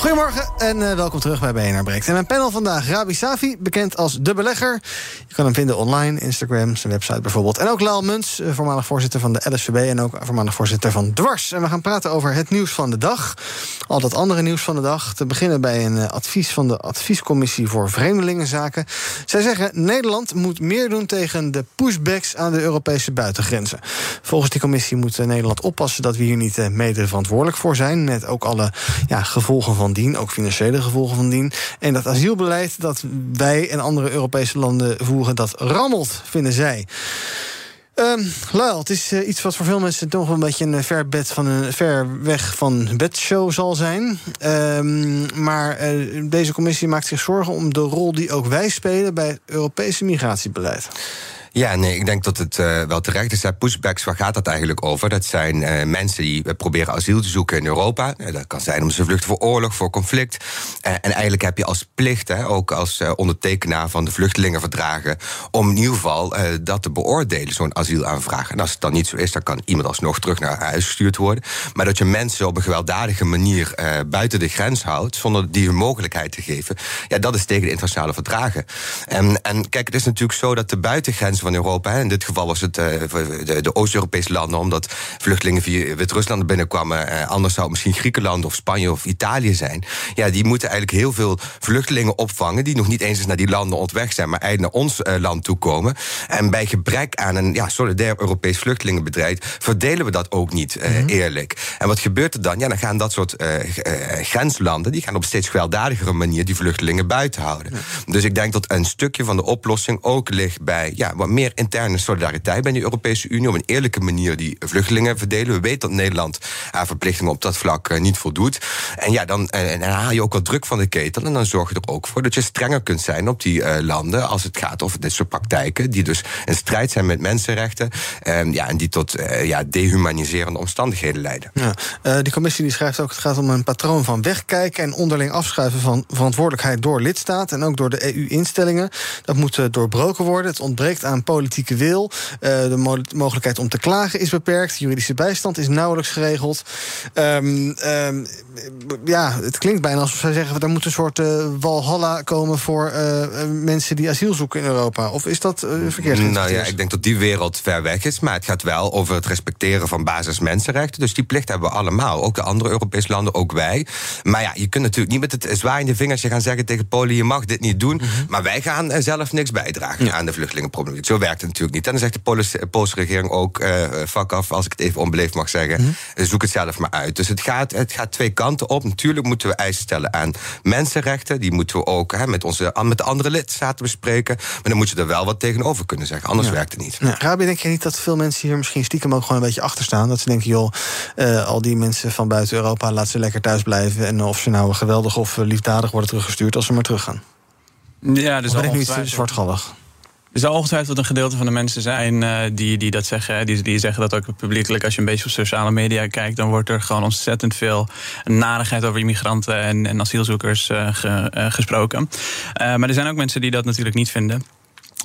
Goedemorgen en uh, welkom terug bij BNR Breekt. En mijn panel vandaag, Rabi Safi, bekend als De Belegger. Je kan hem vinden online, Instagram, zijn website bijvoorbeeld. En ook Laal Muns, voormalig voorzitter van de LSVB... en ook voormalig voorzitter van Dwars. En we gaan praten over het nieuws van de dag. Al dat andere nieuws van de dag. Te beginnen bij een uh, advies van de Adviescommissie voor Vreemdelingenzaken. Zij zeggen, Nederland moet meer doen tegen de pushbacks... aan de Europese buitengrenzen. Volgens die commissie moet Nederland oppassen... dat we hier niet mede verantwoordelijk voor zijn... met ook alle ja, gevolgen van dien, ook financiële gevolgen van dien. En dat asielbeleid dat wij en andere Europese landen voeren, dat rammelt, vinden zij. Um, Luil, het is uh, iets wat voor veel mensen toch een beetje een ver, bed van een, ver weg van bedshow zal zijn. Um, maar uh, deze commissie maakt zich zorgen om de rol die ook wij spelen bij het Europese migratiebeleid. Ja, nee, ik denk dat het uh, wel terecht is. Pushbacks, waar gaat dat eigenlijk over? Dat zijn uh, mensen die proberen asiel te zoeken in Europa. Dat kan zijn om ze vluchten voor oorlog, voor conflict. en eigenlijk heb je als plicht, hè, ook als ondertekenaar van de vluchtelingenverdragen, om in ieder geval dat te beoordelen, zo'n asielaanvraag. En als het dan niet zo is, dan kan iemand alsnog terug naar huis gestuurd worden. Maar dat je mensen op een gewelddadige manier buiten de grens houdt, zonder die een mogelijkheid te geven, ja, dat is tegen de internationale verdragen. En, en kijk, het is natuurlijk zo dat de buitengrens van Europa. In dit geval was het uh, de, Oost-Europese landen, omdat vluchtelingen via Wit-Rusland binnenkwamen. Uh, anders zou het misschien Griekenland of Spanje of Italië zijn. Ja, die moeten eigenlijk heel veel vluchtelingen opvangen die nog niet eens naar die landen ontweg zijn, maar eigenlijk naar ons uh, land toe komen. En bij gebrek aan een ja, solidair Europees vluchtelingenbedrijf verdelen we dat ook niet mm -hmm. eerlijk. En wat gebeurt er dan? Ja, dan gaan dat soort grenslanden die gaan op steeds gewelddadigere manier die vluchtelingen buiten houden. Ja. Dus ik denk dat een stukje van de oplossing ook ligt bij ja, wat meer interne solidariteit bij de Europese Unie. Op een eerlijke manier die vluchtelingen verdelen. We weten dat Nederland aan verplichtingen op dat vlak niet voldoet. En ja, dan, en, en haal je ook wat druk van de ketel. En dan zorg je er ook voor dat je strenger kunt zijn op die uh, landen. als het gaat over dit soort praktijken. die dus in strijd zijn met mensenrechten. Um, ja, en die tot ja, dehumaniserende omstandigheden leiden. Ja, die commissie die schrijft ook: het gaat om een patroon van wegkijken. en onderling afschuiven van verantwoordelijkheid door lidstaten. en ook door de EU-instellingen. Dat moet doorbroken worden. Het ontbreekt aan politieke wil. Uh, de mo mogelijkheid om te klagen is beperkt. Juridische bijstand is nauwelijks geregeld. Um, um, ja, het klinkt bijna alsof zij zeggen... er moet een soort uh, walhalla komen voor uh, mensen die asiel zoeken in Europa. Of is dat verkeerd? Nou ja, ik denk dat die wereld ver weg is. Maar het gaat wel over het respecteren van basismensenrechten. Dus die plicht hebben we allemaal. Ook de andere Europese landen, ook wij. Maar ja, je kunt natuurlijk niet met het zwaaiende vingertje gaan zeggen tegen Polen... je mag dit niet doen, mm -hmm. maar wij gaan zelf niks bijdragen ja. aan de vluchtelingenproblematiek. Zo werkt het natuurlijk niet. En dan zegt de Poolse, Poolse regering ook, uh, fuck af, als ik het even onbeleefd mag zeggen. Mm -hmm. Zoek het zelf maar uit. Dus het gaat, het gaat twee kanten op. Natuurlijk moeten we eisen stellen aan mensenrechten. Die moeten we ook hè, met, onze, met de andere lidstaten bespreken. Maar dan moet je er wel wat tegenover kunnen zeggen. Anders ja. werkt het niet. Ja, Rabi, denk je niet dat veel mensen hier misschien stiekem ook gewoon een beetje achter staan? Dat ze denken, joh, uh, al die mensen van buiten Europa, laten ze lekker thuis blijven. En of ze nou geweldig of liefdadig worden teruggestuurd, als ze maar teruggaan. Ja, dus of ben ik niet zwartgallig? Er zal ongetwijfeld een gedeelte van de mensen zijn uh, die, die dat zeggen. Die, die zeggen dat ook publiekelijk. Als je een beetje op sociale media kijkt, dan wordt er gewoon ontzettend veel narigheid over immigranten en, en asielzoekers uh, ge, uh, gesproken. maar er zijn ook mensen die dat natuurlijk niet vinden.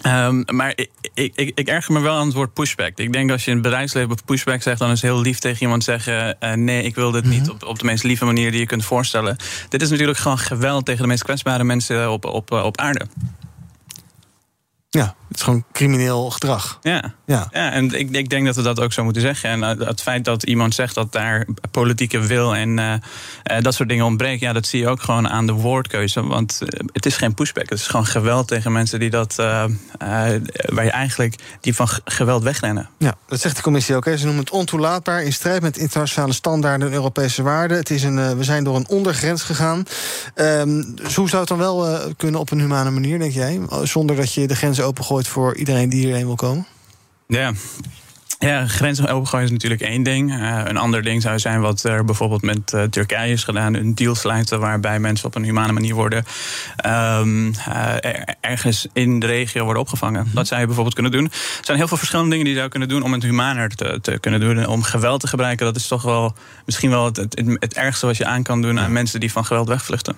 Um, maar ik, ik, ik, erger me wel aan het woord pushback. Ik denk als je in het bedrijfsleven pushback zegt, dan is het heel lief tegen iemand zeggen: uh, nee, ik wil dit mm -hmm. niet op, op, de meest lieve manier die je kunt voorstellen. Dit is natuurlijk gewoon geweld tegen de meest kwetsbare mensen op, op, op aarde. Ja, het is gewoon crimineel gedrag. Ja, ja. ja en ik, ik denk dat we dat ook zo moeten zeggen. En uh, het feit dat iemand zegt dat daar politieke wil en uh, uh, dat soort dingen ontbreekt, ja, dat zie je ook gewoon aan de woordkeuze. Want het is geen pushback. Het is gewoon geweld tegen mensen die dat, waar je eigenlijk die van geweld wegrennen. Ja, dat zegt de commissie ook. Hè. Ze noemen het ontoelaatbaar in strijd met internationale standaarden en Europese waarden. Het is een, we zijn door een ondergrens gegaan. Um, dus hoe zou het dan wel kunnen op een humane manier, denk jij? Zonder dat je de grenzen opengooit voor iedereen die hierheen wil komen? Ja. Ja, grenzen opengooien is natuurlijk één ding. Uh, een ander ding zou zijn wat er bijvoorbeeld met uh, Turkije is gedaan. Een deal sluiten waarbij mensen op een humane manier worden... Um, uh, ergens in de regio worden opgevangen. Mm -hmm. Dat zou je bijvoorbeeld kunnen doen. Er zijn heel veel verschillende dingen die je zou kunnen doen... om het humaner te, te kunnen doen. Om geweld te gebruiken, dat is toch wel misschien wel het, het, het ergste wat je aan kan doen... aan mensen die van geweld wegvluchten.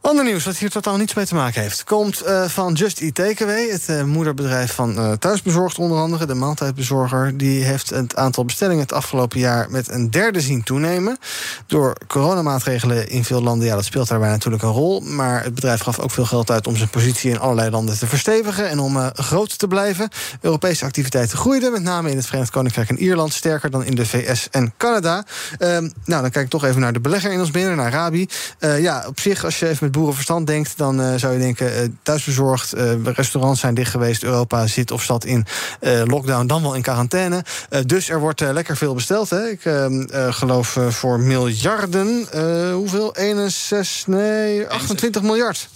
Ander nieuws wat hier totaal niets mee te maken heeft. Komt uh, van Just Eat Takeaway, het uh, moederbedrijf van uh, Thuisbezorgd onder andere. De maaltijdbezorger. Die heeft het aantal bestellingen het afgelopen jaar met een derde zien toenemen. Door coronamaatregelen in veel landen, ja dat speelt daarbij natuurlijk een rol. Maar het bedrijf gaf ook veel geld uit om zijn positie in allerlei landen te verstevigen. En om groot te blijven. Europese activiteiten groeiden, met name in het Verenigd Koninkrijk en Ierland. Sterker dan in de VS en Canada. Ehm, nou, dan kijk ik toch even naar de belegger in ons binnen, naar Rabi. ja, op zich, als je even met boerenverstand denkt, dan uh, zou je denken: uh, thuisbezorgd, uh, restaurants zijn dicht geweest, Europa zit of zat in lockdown, dan wel in quarantaine. dus er wordt lekker veel besteld. Hè? Ik ehm, geloof voor miljarden. hoeveel? 61, nee, 28 miljard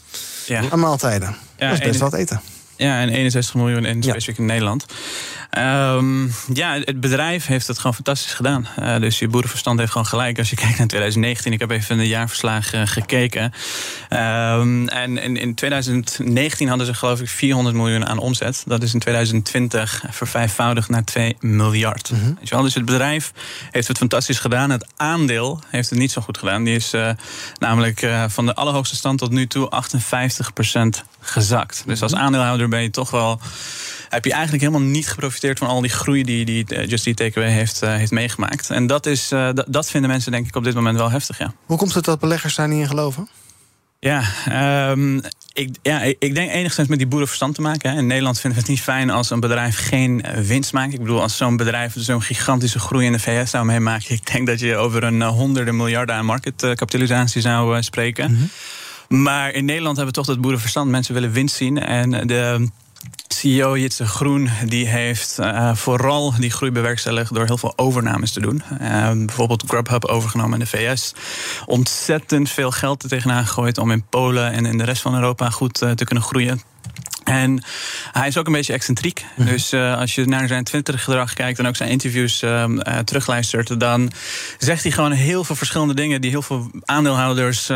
ja. aan maaltijden. Ja, dat is best wat eten. Ja, en 61 miljoen in specifiek in Nederland. Um, ja, het bedrijf heeft het gewoon fantastisch gedaan. Uh, dus je boerenverstand heeft gewoon gelijk. Als je kijkt naar 2019, ik heb even een jaarverslag uh, gekeken. Um, en in, in 2019 hadden ze geloof ik 400 miljoen aan omzet. Dat is in 2020 vervijfvoudigd naar 2 miljard. Mm -hmm. Wel? Dus het bedrijf heeft het fantastisch gedaan. Het aandeel heeft het niet zo goed gedaan. Die is uh, namelijk van de allerhoogste stand tot nu toe 58% gezakt. Dus als aandeelhouder ben je toch wel heb je eigenlijk helemaal niet geprofiteerd van al die groei die, die Just Eat Takeaway heeft, uh, heeft meegemaakt. En dat, is, uh, dat vinden mensen denk ik op dit moment wel heftig, ja. Hoe komt het dat beleggers daar niet in geloven? Ja, um, ik, ja, ik denk enigszins met die boerenverstand te maken. Hè. In Nederland vinden we het niet fijn als een bedrijf geen winst maakt. Ik bedoel, als zo'n bedrijf zo'n gigantische groei in de VS zou meemaken... ik denk dat je over een honderden miljarden aan marketkapitalisatie zou uh, spreken. Mm -hmm. Maar in Nederland hebben we toch dat boerenverstand. Mensen willen winst zien. En de CEO Jitse Groen die heeft uh, vooral die groei bewerkstelligd door heel veel overnames te doen. Uh, bijvoorbeeld Grubhub overgenomen in de VS. Ontzettend veel geld er tegenaan gegooid om in Polen en in de rest van Europa goed uh, te kunnen groeien. En hij is ook een beetje excentriek. -hmm. Dus uh, als je naar zijn Twitter-gedrag kijkt en ook zijn interviews uh, uh, terugluistert, dan zegt hij gewoon heel veel verschillende dingen die heel veel aandeelhouders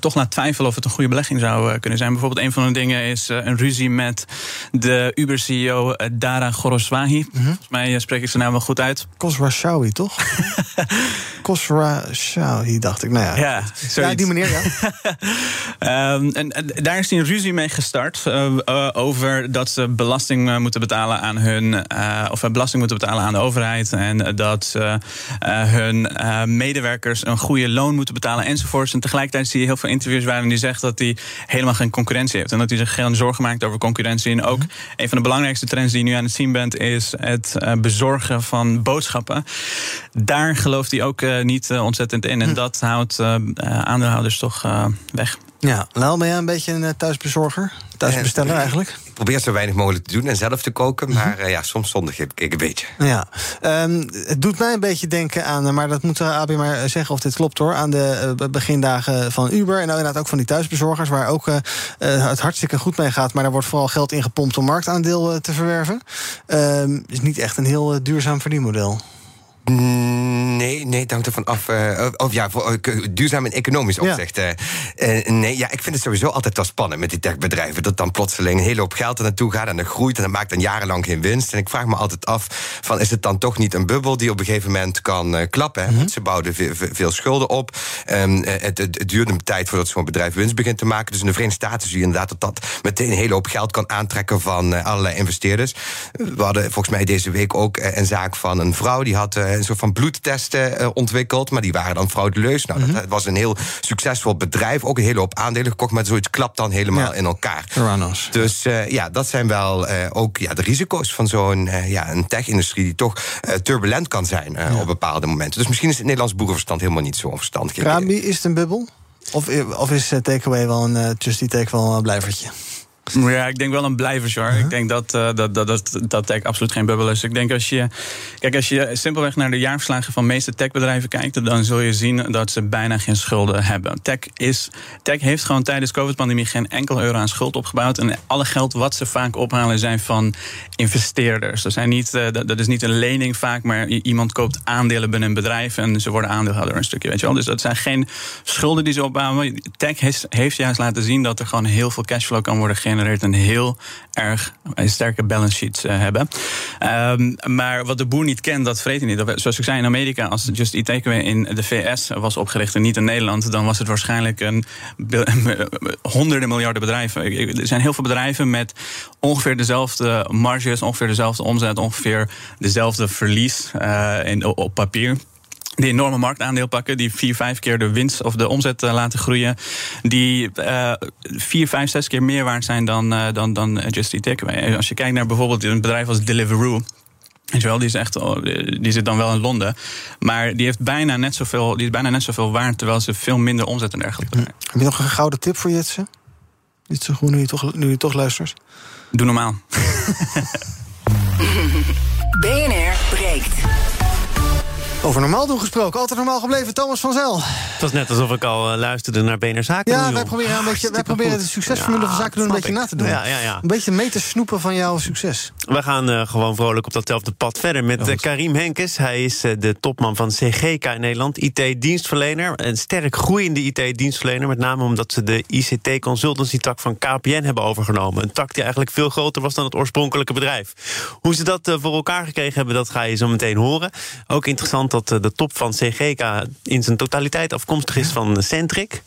toch laat twijfelen of het een goede belegging zou kunnen zijn. Bijvoorbeeld, een van de dingen is een ruzie met de Uber-CEO Dara Khosrowshahi. -hmm. Volgens mij spreek ik zijn naam wel goed uit. Khosrowshahi, toch? Khosrowshahi, dacht ik. Nou ja, ja, ja die meneer, ja. um, en, en, daar is hij een ruzie mee gestart. Uh, over dat ze belasting uh, moeten betalen aan hun. Uh, of belasting moeten betalen aan de overheid. En dat ze hun medewerkers een goede loon moeten betalen enzovoorts. En tegelijkertijd zie je heel veel interviews waarin hij zegt dat hij helemaal geen concurrentie heeft. En dat hij zich geen zorgen maakt over concurrentie. En ook -hmm. een van de belangrijkste trends die je nu aan het zien bent, is het bezorgen van boodschappen. Daar gelooft hij ook niet ontzettend in. En hm. dat houdt aandeelhouders toch weg. Ja, nou ben jij een beetje een thuisbezorger? Thuisbesteller eigenlijk? Ik probeer zo weinig mogelijk te doen en zelf te koken. Maar uh, ja, soms zondig ik, ik een beetje. Ja, um, het doet mij een beetje denken aan... maar dat moet Abi maar zeggen of dit klopt hoor... aan de uh, begindagen van Uber. En nou, inderdaad ook van die thuisbezorgers... waar ook uh, het hartstikke goed mee gaat. Maar daar wordt vooral geld in gepompt om marktaandeel te verwerven. Um, is niet echt een heel duurzaam verdienmodel. Nee, nee, het hangt ervan af. Uh, of ja, voor, uh, duurzaam en economisch opzicht. Ja. Uh, nee, ja, ik vind het sowieso altijd wel spannend met die techbedrijven. Dat dan plotseling een hele hoop geld er naartoe gaat en dan groeit en dan maakt dan jarenlang geen winst. En ik vraag me altijd af: van, is het dan toch niet een bubbel die op een gegeven moment kan klappen? Mm -hmm. Want ze bouwden veel, veel schulden op. Um, het, het, duurde een tijd voordat zo'n bedrijf winst begint te maken. Dus in de Verenigde Staten zie je inderdaad dat dat meteen een hele hoop geld kan aantrekken van allerlei investeerders. We hadden volgens mij deze week ook een zaak van een vrouw die had een soort van bloedtesten uh, ontwikkeld, maar die waren dan fraudeleus. Nou, dat was een heel succesvol bedrijf, ook een hele hoop aandelen gekocht, maar zoiets klapt dan helemaal in elkaar. Theranos. Dus uh, ja, dat zijn wel uh, ook ja, de risico's van zo'n ja, een tech-industrie die toch turbulent kan zijn ja. op bepaalde momenten. Dus misschien is het Nederlands boerenverstand helemaal niet zo onverstandig. Krabi, is het een bubbel? Of, of is takeaway wel een Just Take wel een blijvertje? Ja, ik denk wel een blijvers hoor. Ik denk dat, uh, dat, dat, dat, dat tech absoluut geen bubbel is. Ik denk als je, kijk, als je simpelweg naar de jaarverslagen van de meeste techbedrijven kijkt, dan zul je zien dat ze bijna geen schulden hebben. Tech, is, tech heeft gewoon tijdens de COVID-pandemie geen enkel euro aan schuld opgebouwd. En alle geld wat ze vaak ophalen zijn van investeerders. Dat, zijn niet, uh, dat, dat, is niet een lening vaak, maar iemand koopt aandelen binnen een bedrijf en ze worden aandeelhouder een stukje. Weet je wel. Dus dat zijn geen schulden die ze opbouwen. Tech heeft, heeft juist laten zien dat er gewoon heel veel cashflow kan worden gegenereerd genereert een heel erg sterke balance sheets uh, hebben. Um, maar wat de boer niet kent, dat vreet hij niet. Zoals ik zei, in Amerika, als Just Eat Takeaway in de VS was opgericht en niet in Nederland, dan was het waarschijnlijk een honderden miljarden bedrijven. Er zijn heel veel bedrijven met ongeveer dezelfde marges, ongeveer dezelfde omzet, ongeveer dezelfde verlies uh, in, op papier die enorme marktaandeel pakken, die vier, vijf keer de winst of de omzet uh, laten groeien, die uh, vier, vijf, zes keer meer waard zijn dan, uh, dan, dan Just Eat Takeaway. Als je kijkt naar bijvoorbeeld een bedrijf als Deliveroo. Wel, die, is echt, die zit dan wel in Londen. Maar die, heeft bijna net zoveel, die is bijna net zoveel waard, terwijl ze veel minder omzet en dergelijke. Hm. Heb je nog een gouden tip voor Jitse? Niet zo goed nu je toch, nu je toch luistert. Doe normaal. BNR breekt. Over normaal doen gesproken, altijd normaal gebleven, Thomas van Zel. Het was net alsof ik al uh, luisterde naar BNR Zaken Ja, wij proberen, een beetje, wij proberen het succesformule ja, van Zaken doen een beetje na te doen. Ja, ja, ja. Een beetje mee te snoepen van jouw succes. We gaan uh, gewoon vrolijk op datzelfde pad verder met uh, Karim Henkes. Hij is de topman van CGK in Nederland, IT-dienstverlener. Een sterk groeiende IT-dienstverlener, met name omdat ze de ICT-consultancy-tak van KPN hebben overgenomen. Een tak die eigenlijk veel groter was dan het oorspronkelijke bedrijf. Hoe ze dat voor elkaar gekregen hebben, dat ga je zo meteen horen. Ook interessant dat eh, de top van CGK in zijn totaliteit afkomstig is van Centric.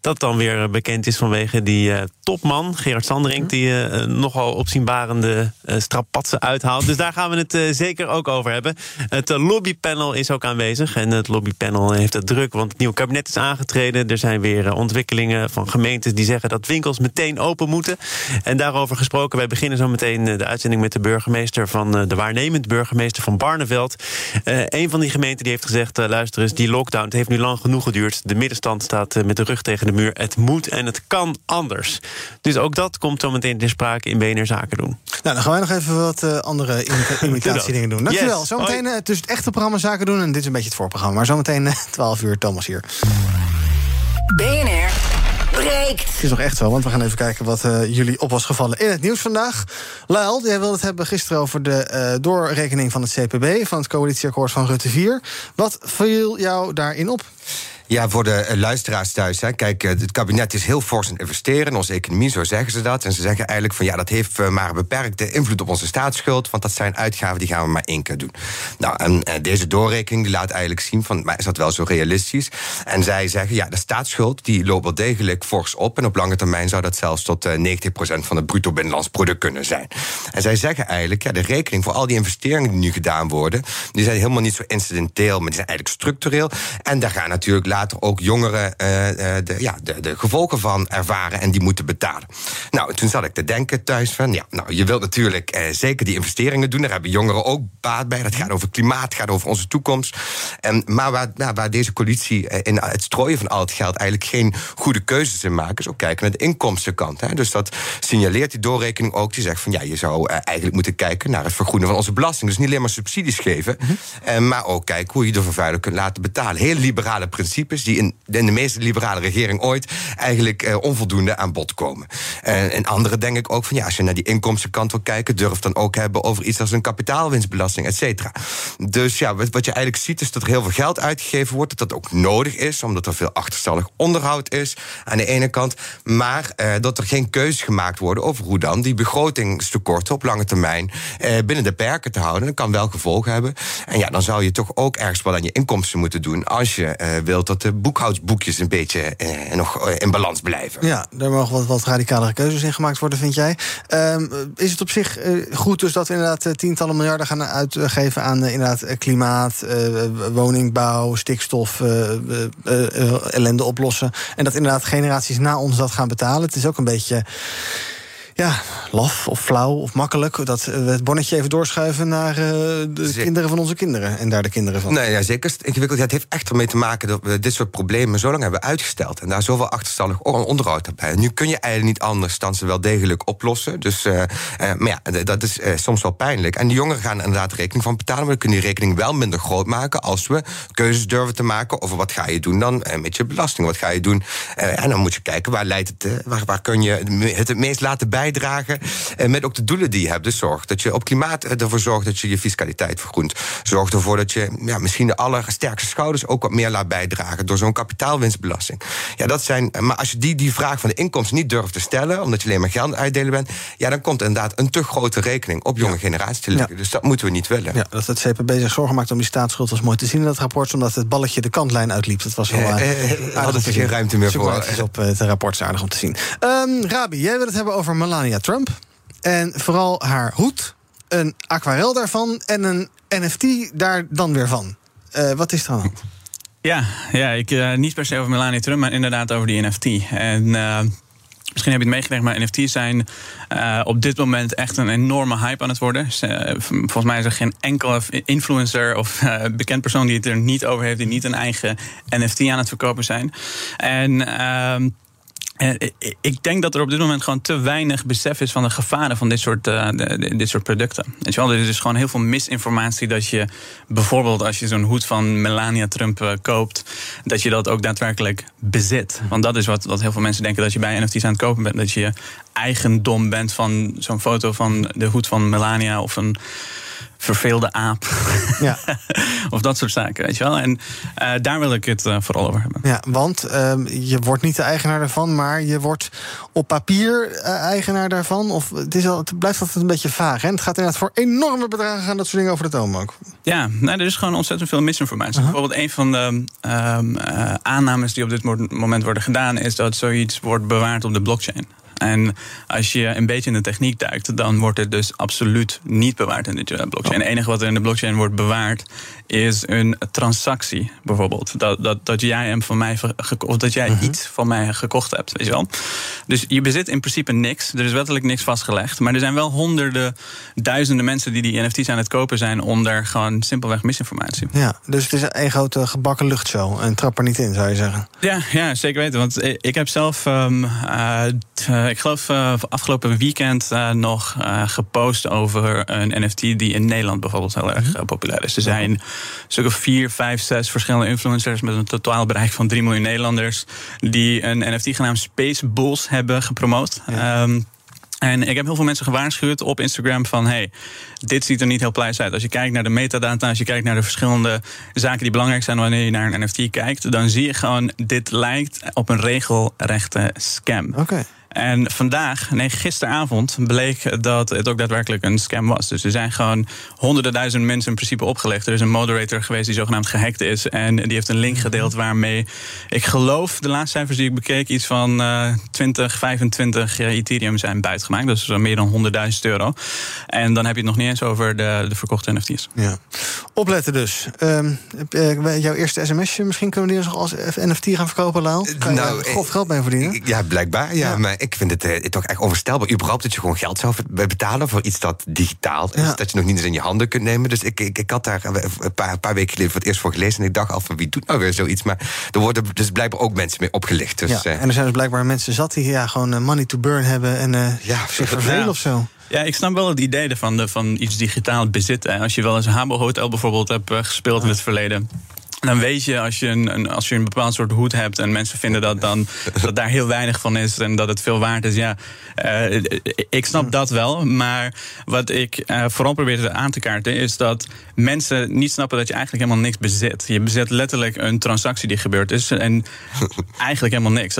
Dat dan weer bekend is vanwege die uh, topman, Gerard Sanderink, die nogal opzienbarende strapatsen uithaalt. Dus daar gaan we het zeker ook over hebben. Het lobbypanel is ook aanwezig. En het lobbypanel heeft het druk, want het nieuwe kabinet is aangetreden. Er zijn weer ontwikkelingen van gemeentes die zeggen dat winkels meteen open moeten. En daarover gesproken, wij beginnen zo meteen de uitzending met de burgemeester van de waarnemend burgemeester van Barneveld. een van die gemeente die heeft gezegd... Uh, luister eens, die lockdown het heeft nu lang genoeg geduurd. De middenstand staat uh, met de rug tegen de muur. Het moet en het kan anders. Dus ook dat komt zo meteen in sprake in BNR Zaken doen. Nou, dan gaan wij nog even wat uh, andere imitatiedingen doen. Dankjewel. Yes. Zometeen uh, tussen het echte programma Zaken doen... en dit is een beetje het voorprogramma. Maar zometeen 12 uur, Thomas hier. BNR Het is nog echt zo, want we gaan even kijken wat uh, jullie op was gevallen in het nieuws vandaag. Lael, jij wilde het hebben gisteren over de uh, doorrekening van het CPB... van het coalitieakkoord van Rutte 4. Wat viel jou daarin op? Ja, voor de uh, luisteraars thuis. Hè. Kijk, uh, het kabinet is heel fors aan investeren in onze economie, zo zeggen ze dat. En ze zeggen eigenlijk van ja, dat heeft uh, maar een beperkte invloed op onze staatsschuld, want dat zijn uitgaven die gaan we maar één keer doen. Nou, en deze doorrekening die laat eigenlijk zien van, maar is dat wel zo realistisch? En zij zeggen ja, de staatsschuld die loopt wel degelijk fors op en op lange termijn zou dat zelfs tot 90% van het bruto binnenlands product kunnen zijn. En zij zeggen eigenlijk, ja, de rekening voor al die investeringen die nu gedaan worden, die zijn helemaal niet zo incidenteel, maar die zijn eigenlijk structureel. En daar gaan natuurlijk later ook jongeren uh, de, ja, de, de, gevolgen van ervaren en die moeten betalen. Nou, toen zat ik te denken thuis van, ja, nou, je wilt natuurlijk uh, zeker die investeringen doen. Daar hebben jongeren ook baat bij. Dat gaat over klimaat, gaat over onze toekomst. En, maar waar, nou, waar deze coalitie in het strooien van al het geld eigenlijk geen goede keuzes in maken, is ook kijken naar de inkomstenkant. Hè. Dus dat signaleert die doorrekening ook. Die zegt van ja, je zou eigenlijk moeten kijken naar het vergroenen van onze belasting. Dus niet alleen maar subsidies geven, mm -hmm. maar ook kijken hoe je de vervuiler kunt laten betalen. Heel liberale principes die in, de meest liberale regering ooit eigenlijk uh, onvoldoende aan bod komen. Uh, en anderen denk ik ook van ja, als je naar die inkomstenkant wil kijken, durf dan ook hebben over iets als een kapitaalwinstbelasting, et cetera. Dus ja, wat, wat je eigenlijk ziet is dat er heel veel geld uitgegeven wordt, dat dat ook nodig is, omdat er veel achterstallig onderhoud is aan de ene kant, maar uh, dat er geen keuzes gemaakt worden over hoe dan die begrotingstekorten op lange termijn binnen de perken te houden. Dat kan wel gevolgen hebben. En ja, dan zou je toch ook ergens wel aan je inkomsten moeten doen als je wilt dat de boekhoudsboekjes een beetje nog in balans blijven. Ja, daar mogen wat, wat radicalere keuzes in gemaakt worden, vind jij. Um, is het op zich uh, goed dus dat we inderdaad uh, tientallen miljarden gaan uitgeven aan inderdaad klimaat, woningbouw, stikstof, ellende oplossen. En dat inderdaad generaties na ons dat gaan betalen. Het is ook een beetje ja, laf of flauw of makkelijk. Dat we het bonnetje even doorschuiven naar uh, de kinderen van onze kinderen. En daar de kinderen van. Nee, ja, zeker. Ingewikkeld. Ja, het heeft echt ermee te maken dat we dit soort problemen zo lang hebben uitgesteld. En daar zoveel achterstallig onderhoud hebben. Nu kun je eigenlijk niet anders dan ze wel degelijk oplossen. Dus, uh, uh, maar ja, dat is soms wel pijnlijk. En de jongeren gaan inderdaad rekening van betalen. Maar we kunnen die rekening wel minder groot maken als we keuzes durven te maken over wat ga je doen dan met je belasting. Wat ga je doen? en dan moet je kijken waar leidt het, waar, waar kun je het het meest laten bijdragen bijdragen. En met ook de doelen die je hebt. Dus zorg dat je op klimaat ervoor zorgt dat je je fiscaliteit vergroent. Zorg ervoor dat je ja, misschien de allersterkste schouders ook wat meer laat bijdragen. Door zo'n kapitaalwinstbelasting. Ja, dat zijn. Maar als je die, die vraag van de inkomsten niet durft te stellen. omdat je alleen maar geld uitdelen bent. ja, dan komt inderdaad een te grote rekening op jonge generaties te liggen. Dus dat moeten we niet willen. Ja, dat het CPB zich zorgen maakt om die staatsschuld was mooi te zien in dat rapport. omdat het balletje de kantlijn uitliep. Dat was wel. Eh, eh, hadden ze geen ruimte meer voor. op het rapport is aardig om te zien. Um, Rabi, jij wil het hebben over Melania Trump. En vooral haar hoed, een aquarel daarvan en een NFT daar dan weer van. Uh, wat is er aan Ja, ja ik, uh, niet per se over Melania Trump, maar inderdaad over die NFT. En uh, Misschien heb je het meegekregen, maar NFT's zijn op dit moment echt een enorme hype aan het worden. volgens mij is er geen enkele influencer of bekend persoon die het er niet over heeft, die niet een eigen NFT aan het verkopen zijn. En. Ik denk dat er op dit moment gewoon te weinig besef is van de gevaren van dit soort, uh, dit soort producten. Weet je wel, er is gewoon heel veel misinformatie dat je bijvoorbeeld als je zo'n hoed van Melania Trump uh, koopt, dat je dat ook daadwerkelijk bezit. Want dat is wat, wat heel veel mensen denken dat je bij NFT's aan het kopen bent. Dat je eigendom bent van zo'n foto van de hoed van Melania of een verveelde aap. Ja. of dat soort zaken, weet je wel. En uh, daar wil ik het uh, vooral over hebben. Ja, want uh, je wordt niet de eigenaar daarvan, maar je wordt op papier eh, eigenaar daarvan. Of het, is al, het blijft altijd een beetje vaag. Hè? Het gaat inderdaad voor enorme bedragen gaan, dat soort dingen over de toonbank. Ja, nou, er is gewoon ontzettend veel misinformatie. -huh. Bijvoorbeeld een van de um, aannames die op dit moment worden gedaan, is dat zoiets wordt bewaard op de blockchain. En als je een beetje in de techniek duikt, dan wordt het dus absoluut niet bewaard in de blockchain. Het enige wat er in de blockchain wordt bewaard, is een transactie, bijvoorbeeld. Dat, dat, dat jij hem van mij of dat jij mhm. iets van mij gekocht hebt, weet je wel. Dus je bezit in principe niks. Er is wettelijk niks vastgelegd. Maar er zijn wel honderden, duizenden mensen die die NFT's aan het kopen zijn onder gewoon simpelweg misinformatie. Ja, dus het is een grote gebakken luchtshow. En trap er niet in, zou je zeggen. Ja, ja zeker weten. Want ik heb zelf, um, uh, ik geloof uh, afgelopen weekend uh, nog gepost over een NFT die in Nederland bijvoorbeeld heel erg mhm. populair is. Er zijn stuk vier, vijf, zes verschillende influencers met een totaal bereik van 3 miljoen Nederlanders die een NFT genaamd Space Bulls hebben gepromoot. Um, en ik heb heel veel mensen gewaarschuwd op Instagram van... hey, dit ziet er niet heel pluis uit. Als je kijkt naar de metadata, als je kijkt naar de verschillende zaken die belangrijk zijn... wanneer je naar een NFT kijkt, dan zie je gewoon... dit lijkt op een regelrechte scam. Oké. En vandaag, nee, gisteravond, bleek dat het ook daadwerkelijk een scam was. Dus er zijn gewoon honderden duizenden mensen in principe opgelegd. Er is een moderator geweest die zogenaamd gehackt is. En die heeft een link gedeeld waarmee, ik geloof, de laatste cijfers die ik bekeek, iets van uh, 20, 25 Ethereum zijn buitgemaakt. Dus meer dan 100.000 euro. En dan heb je het nog niet eens over de, de verkochte NFT's. Ja. Opletten dus. Um, jouw eerste sms'je, misschien kunnen we die als NFT gaan verkopen, Laal? Kan nou, je grof geld mee verdienen? Ja, blijkbaar. Ja, ja. maar ik vind het eh, toch echt onvoorstelbaar. Überhaupt dat je gewoon geld zou betalen voor iets dat digitaal is. Dat je nog niet eens in je handen kunt nemen. Dus ik, ik, ik had daar een paar, paar, weken geleden voor het eerst voor gelezen. En ik dacht al van wie doet nou weer zoiets. Maar er worden dus blijkbaar ook mensen mee opgelicht. Dus, ja, eh, en er zijn dus blijkbaar mensen zat die ja, gewoon eh, money to burn hebben. En uh, ja, zich vervelen of zo. Ja, ik snap wel het idee ervan, van iets digitaal bezitten. Als je wel eens een Habbo Hotel bijvoorbeeld hebt gespeeld in het verleden dan weet je als je een, een, als je een bepaald soort hoed hebt en mensen vinden dat dan dat daar heel weinig van is en dat het veel waard is. Ja, uh, ik snap dat wel. Maar wat ik uh, vooral probeer aan te kaarten is dat mensen niet snappen dat je eigenlijk helemaal niks bezit. Je bezit letterlijk een transactie die gebeurd is en eigenlijk helemaal niks.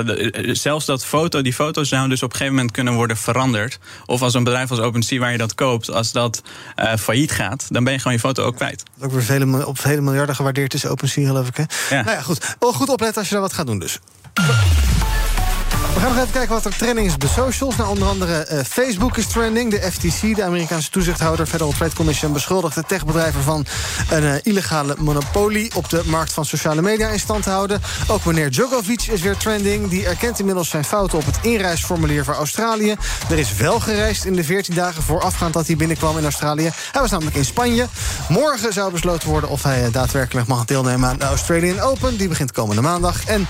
Zelfs dat foto, die foto's zouden dus op een gegeven moment kunnen worden veranderd. Of als een bedrijf als OpenSea waar je dat koopt, als dat uh, failliet gaat, dan ben je gewoon je foto ook kwijt. Ook weer vele, op vele miljarden gewaardeerd is OpenSea geloof ik. Hè? Ja. Nou ja, goed. Goed opletten als je daar wat gaat doen dus. We gaan nog even kijken wat er trending is op de socials. Nou, onder andere uh, Facebook is trending. De FTC, de Amerikaanse toezichthouder, Federal Trade Commission... beschuldigt de techbedrijven van een uh, illegale monopolie... op de markt van sociale media in stand te houden. Ook meneer Djokovic is weer trending. Die erkent inmiddels zijn fouten op het inreisformulier voor Australië. Er is wel gereisd in de 14 dagen voorafgaand dat hij binnenkwam in Australië. Hij was namelijk in Spanje. Morgen zou besloten worden of hij uh, daadwerkelijk mag deelnemen aan de Australian Open. Die begint komende maandag. En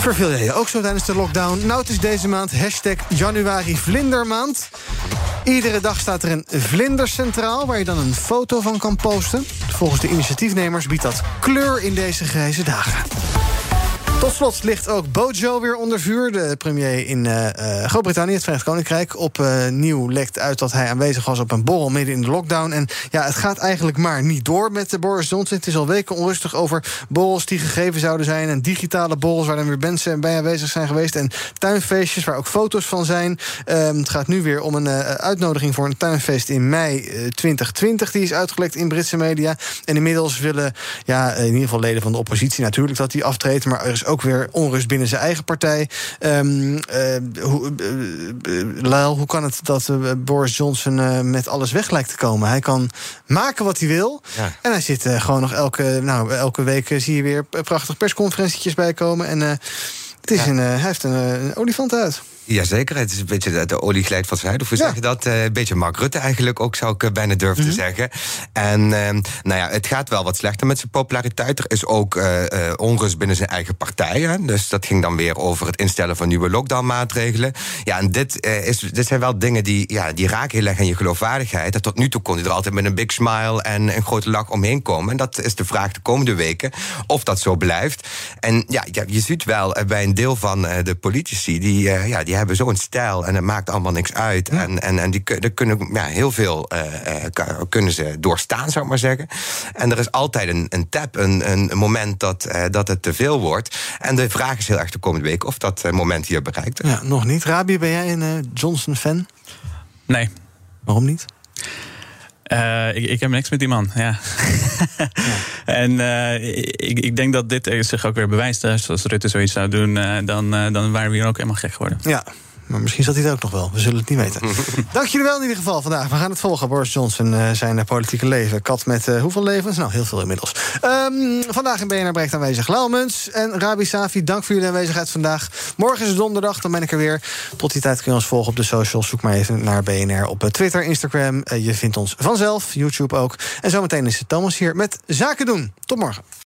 verveel jij je ook zo tijdens de lockdown? Nou, het is deze maand hashtag januari vlindermaand. Iedere dag staat er een vlinder centraal... waar je dan een foto van kan posten. Volgens de initiatiefnemers biedt dat kleur in deze grijze dagen. Tot slot ligt ook Bojo weer onder vuur. De premier in uh, Groot-Brittannië, het Verenigd Koninkrijk. Opnieuw uh, lekt uit dat hij aanwezig was op een borrel midden in de lockdown. En ja, het gaat eigenlijk maar niet door met de Boris Johnson. Het is al weken onrustig over borrels die gegeven zouden zijn. En digitale borrels waar dan weer mensen bij aanwezig zijn geweest. En tuinfeestjes waar ook foto's van zijn. Um, het gaat nu weer om een uitnodiging voor een tuinfeest in mei 2020. Die is uitgelekt in Britse media. En inmiddels willen ja, in ieder geval leden van de oppositie natuurlijk dat die aftreedt. Maar er is ook weer onrust binnen zijn eigen partij. Um, hoe, uh, Lyle, hoe kan het dat Boris Johnson met alles weg lijkt te komen? Hij kan maken wat hij wil. Ja. En hij zit gewoon nog elke, nou, elke week zie je weer prachtig persconferentietjes bijkomen. En het is ja. een, hij heeft een, een olifant uit. Jazeker, het is een beetje de, de olie glijdt van zijn. Of hoe ja. zeg je dat? Uh, een beetje Mark Rutte eigenlijk ook, zou ik bijna durven mm -hmm. te zeggen. En uh, nou ja, het gaat wel wat slechter met zijn populariteit. Er is ook uh, onrust binnen zijn eigen partij. Hè? Dus dat ging dan weer over het instellen van nieuwe lockdown-maatregelen. Ja, en dit, is, dit zijn wel dingen die, ja, die raken heel erg aan je geloofwaardigheid. En tot nu toe kon hij er altijd met een big smile en een grote lach omheen komen. En dat is de vraag de komende weken of dat zo blijft. En ja, je ziet wel bij een deel van de politici, die, ja, die hebben zo'n stijl en het maakt allemaal niks uit. Ja. En, en, en die, kunnen ja, heel veel uh, kunnen ze doorstaan, zou ik maar zeggen. En er is altijd een, een tap, een, een moment dat, uh, dat het te veel wordt. En de vraag is heel erg de komende week of dat moment hier bereikt. Ja, nog niet. Rabi, ben jij een Johnson-fan? Nee. Waarom niet? Uh, ik, ik heb niks met die man, ja. ja. en uh, ik, ik denk dat dit zich ook weer bewijst. Als Rutte zoiets zou doen, uh, dan, dan waren we hier ook helemaal gek geworden. Ja, maar misschien zat hij het ook nog wel. We zullen het niet weten. Dank jullie wel in ieder geval vandaag. We gaan het volgen. Boris Johnson, uh, zijn politieke leven. Kat met uh, hoeveel levens? Nou, heel veel inmiddels. Um, vandaag in BNR Breekt aanwezig Lauwmuns en Rabi Safi. Dank voor jullie aanwezigheid vandaag. Morgen is het donderdag, dan ben ik er weer. Tot die tijd kun je ons volgen op de socials. Zoek maar even naar BNR op Twitter, Instagram. Uh, je vindt ons vanzelf, YouTube ook. En zometeen is het Thomas hier met Zaken doen. Tot morgen.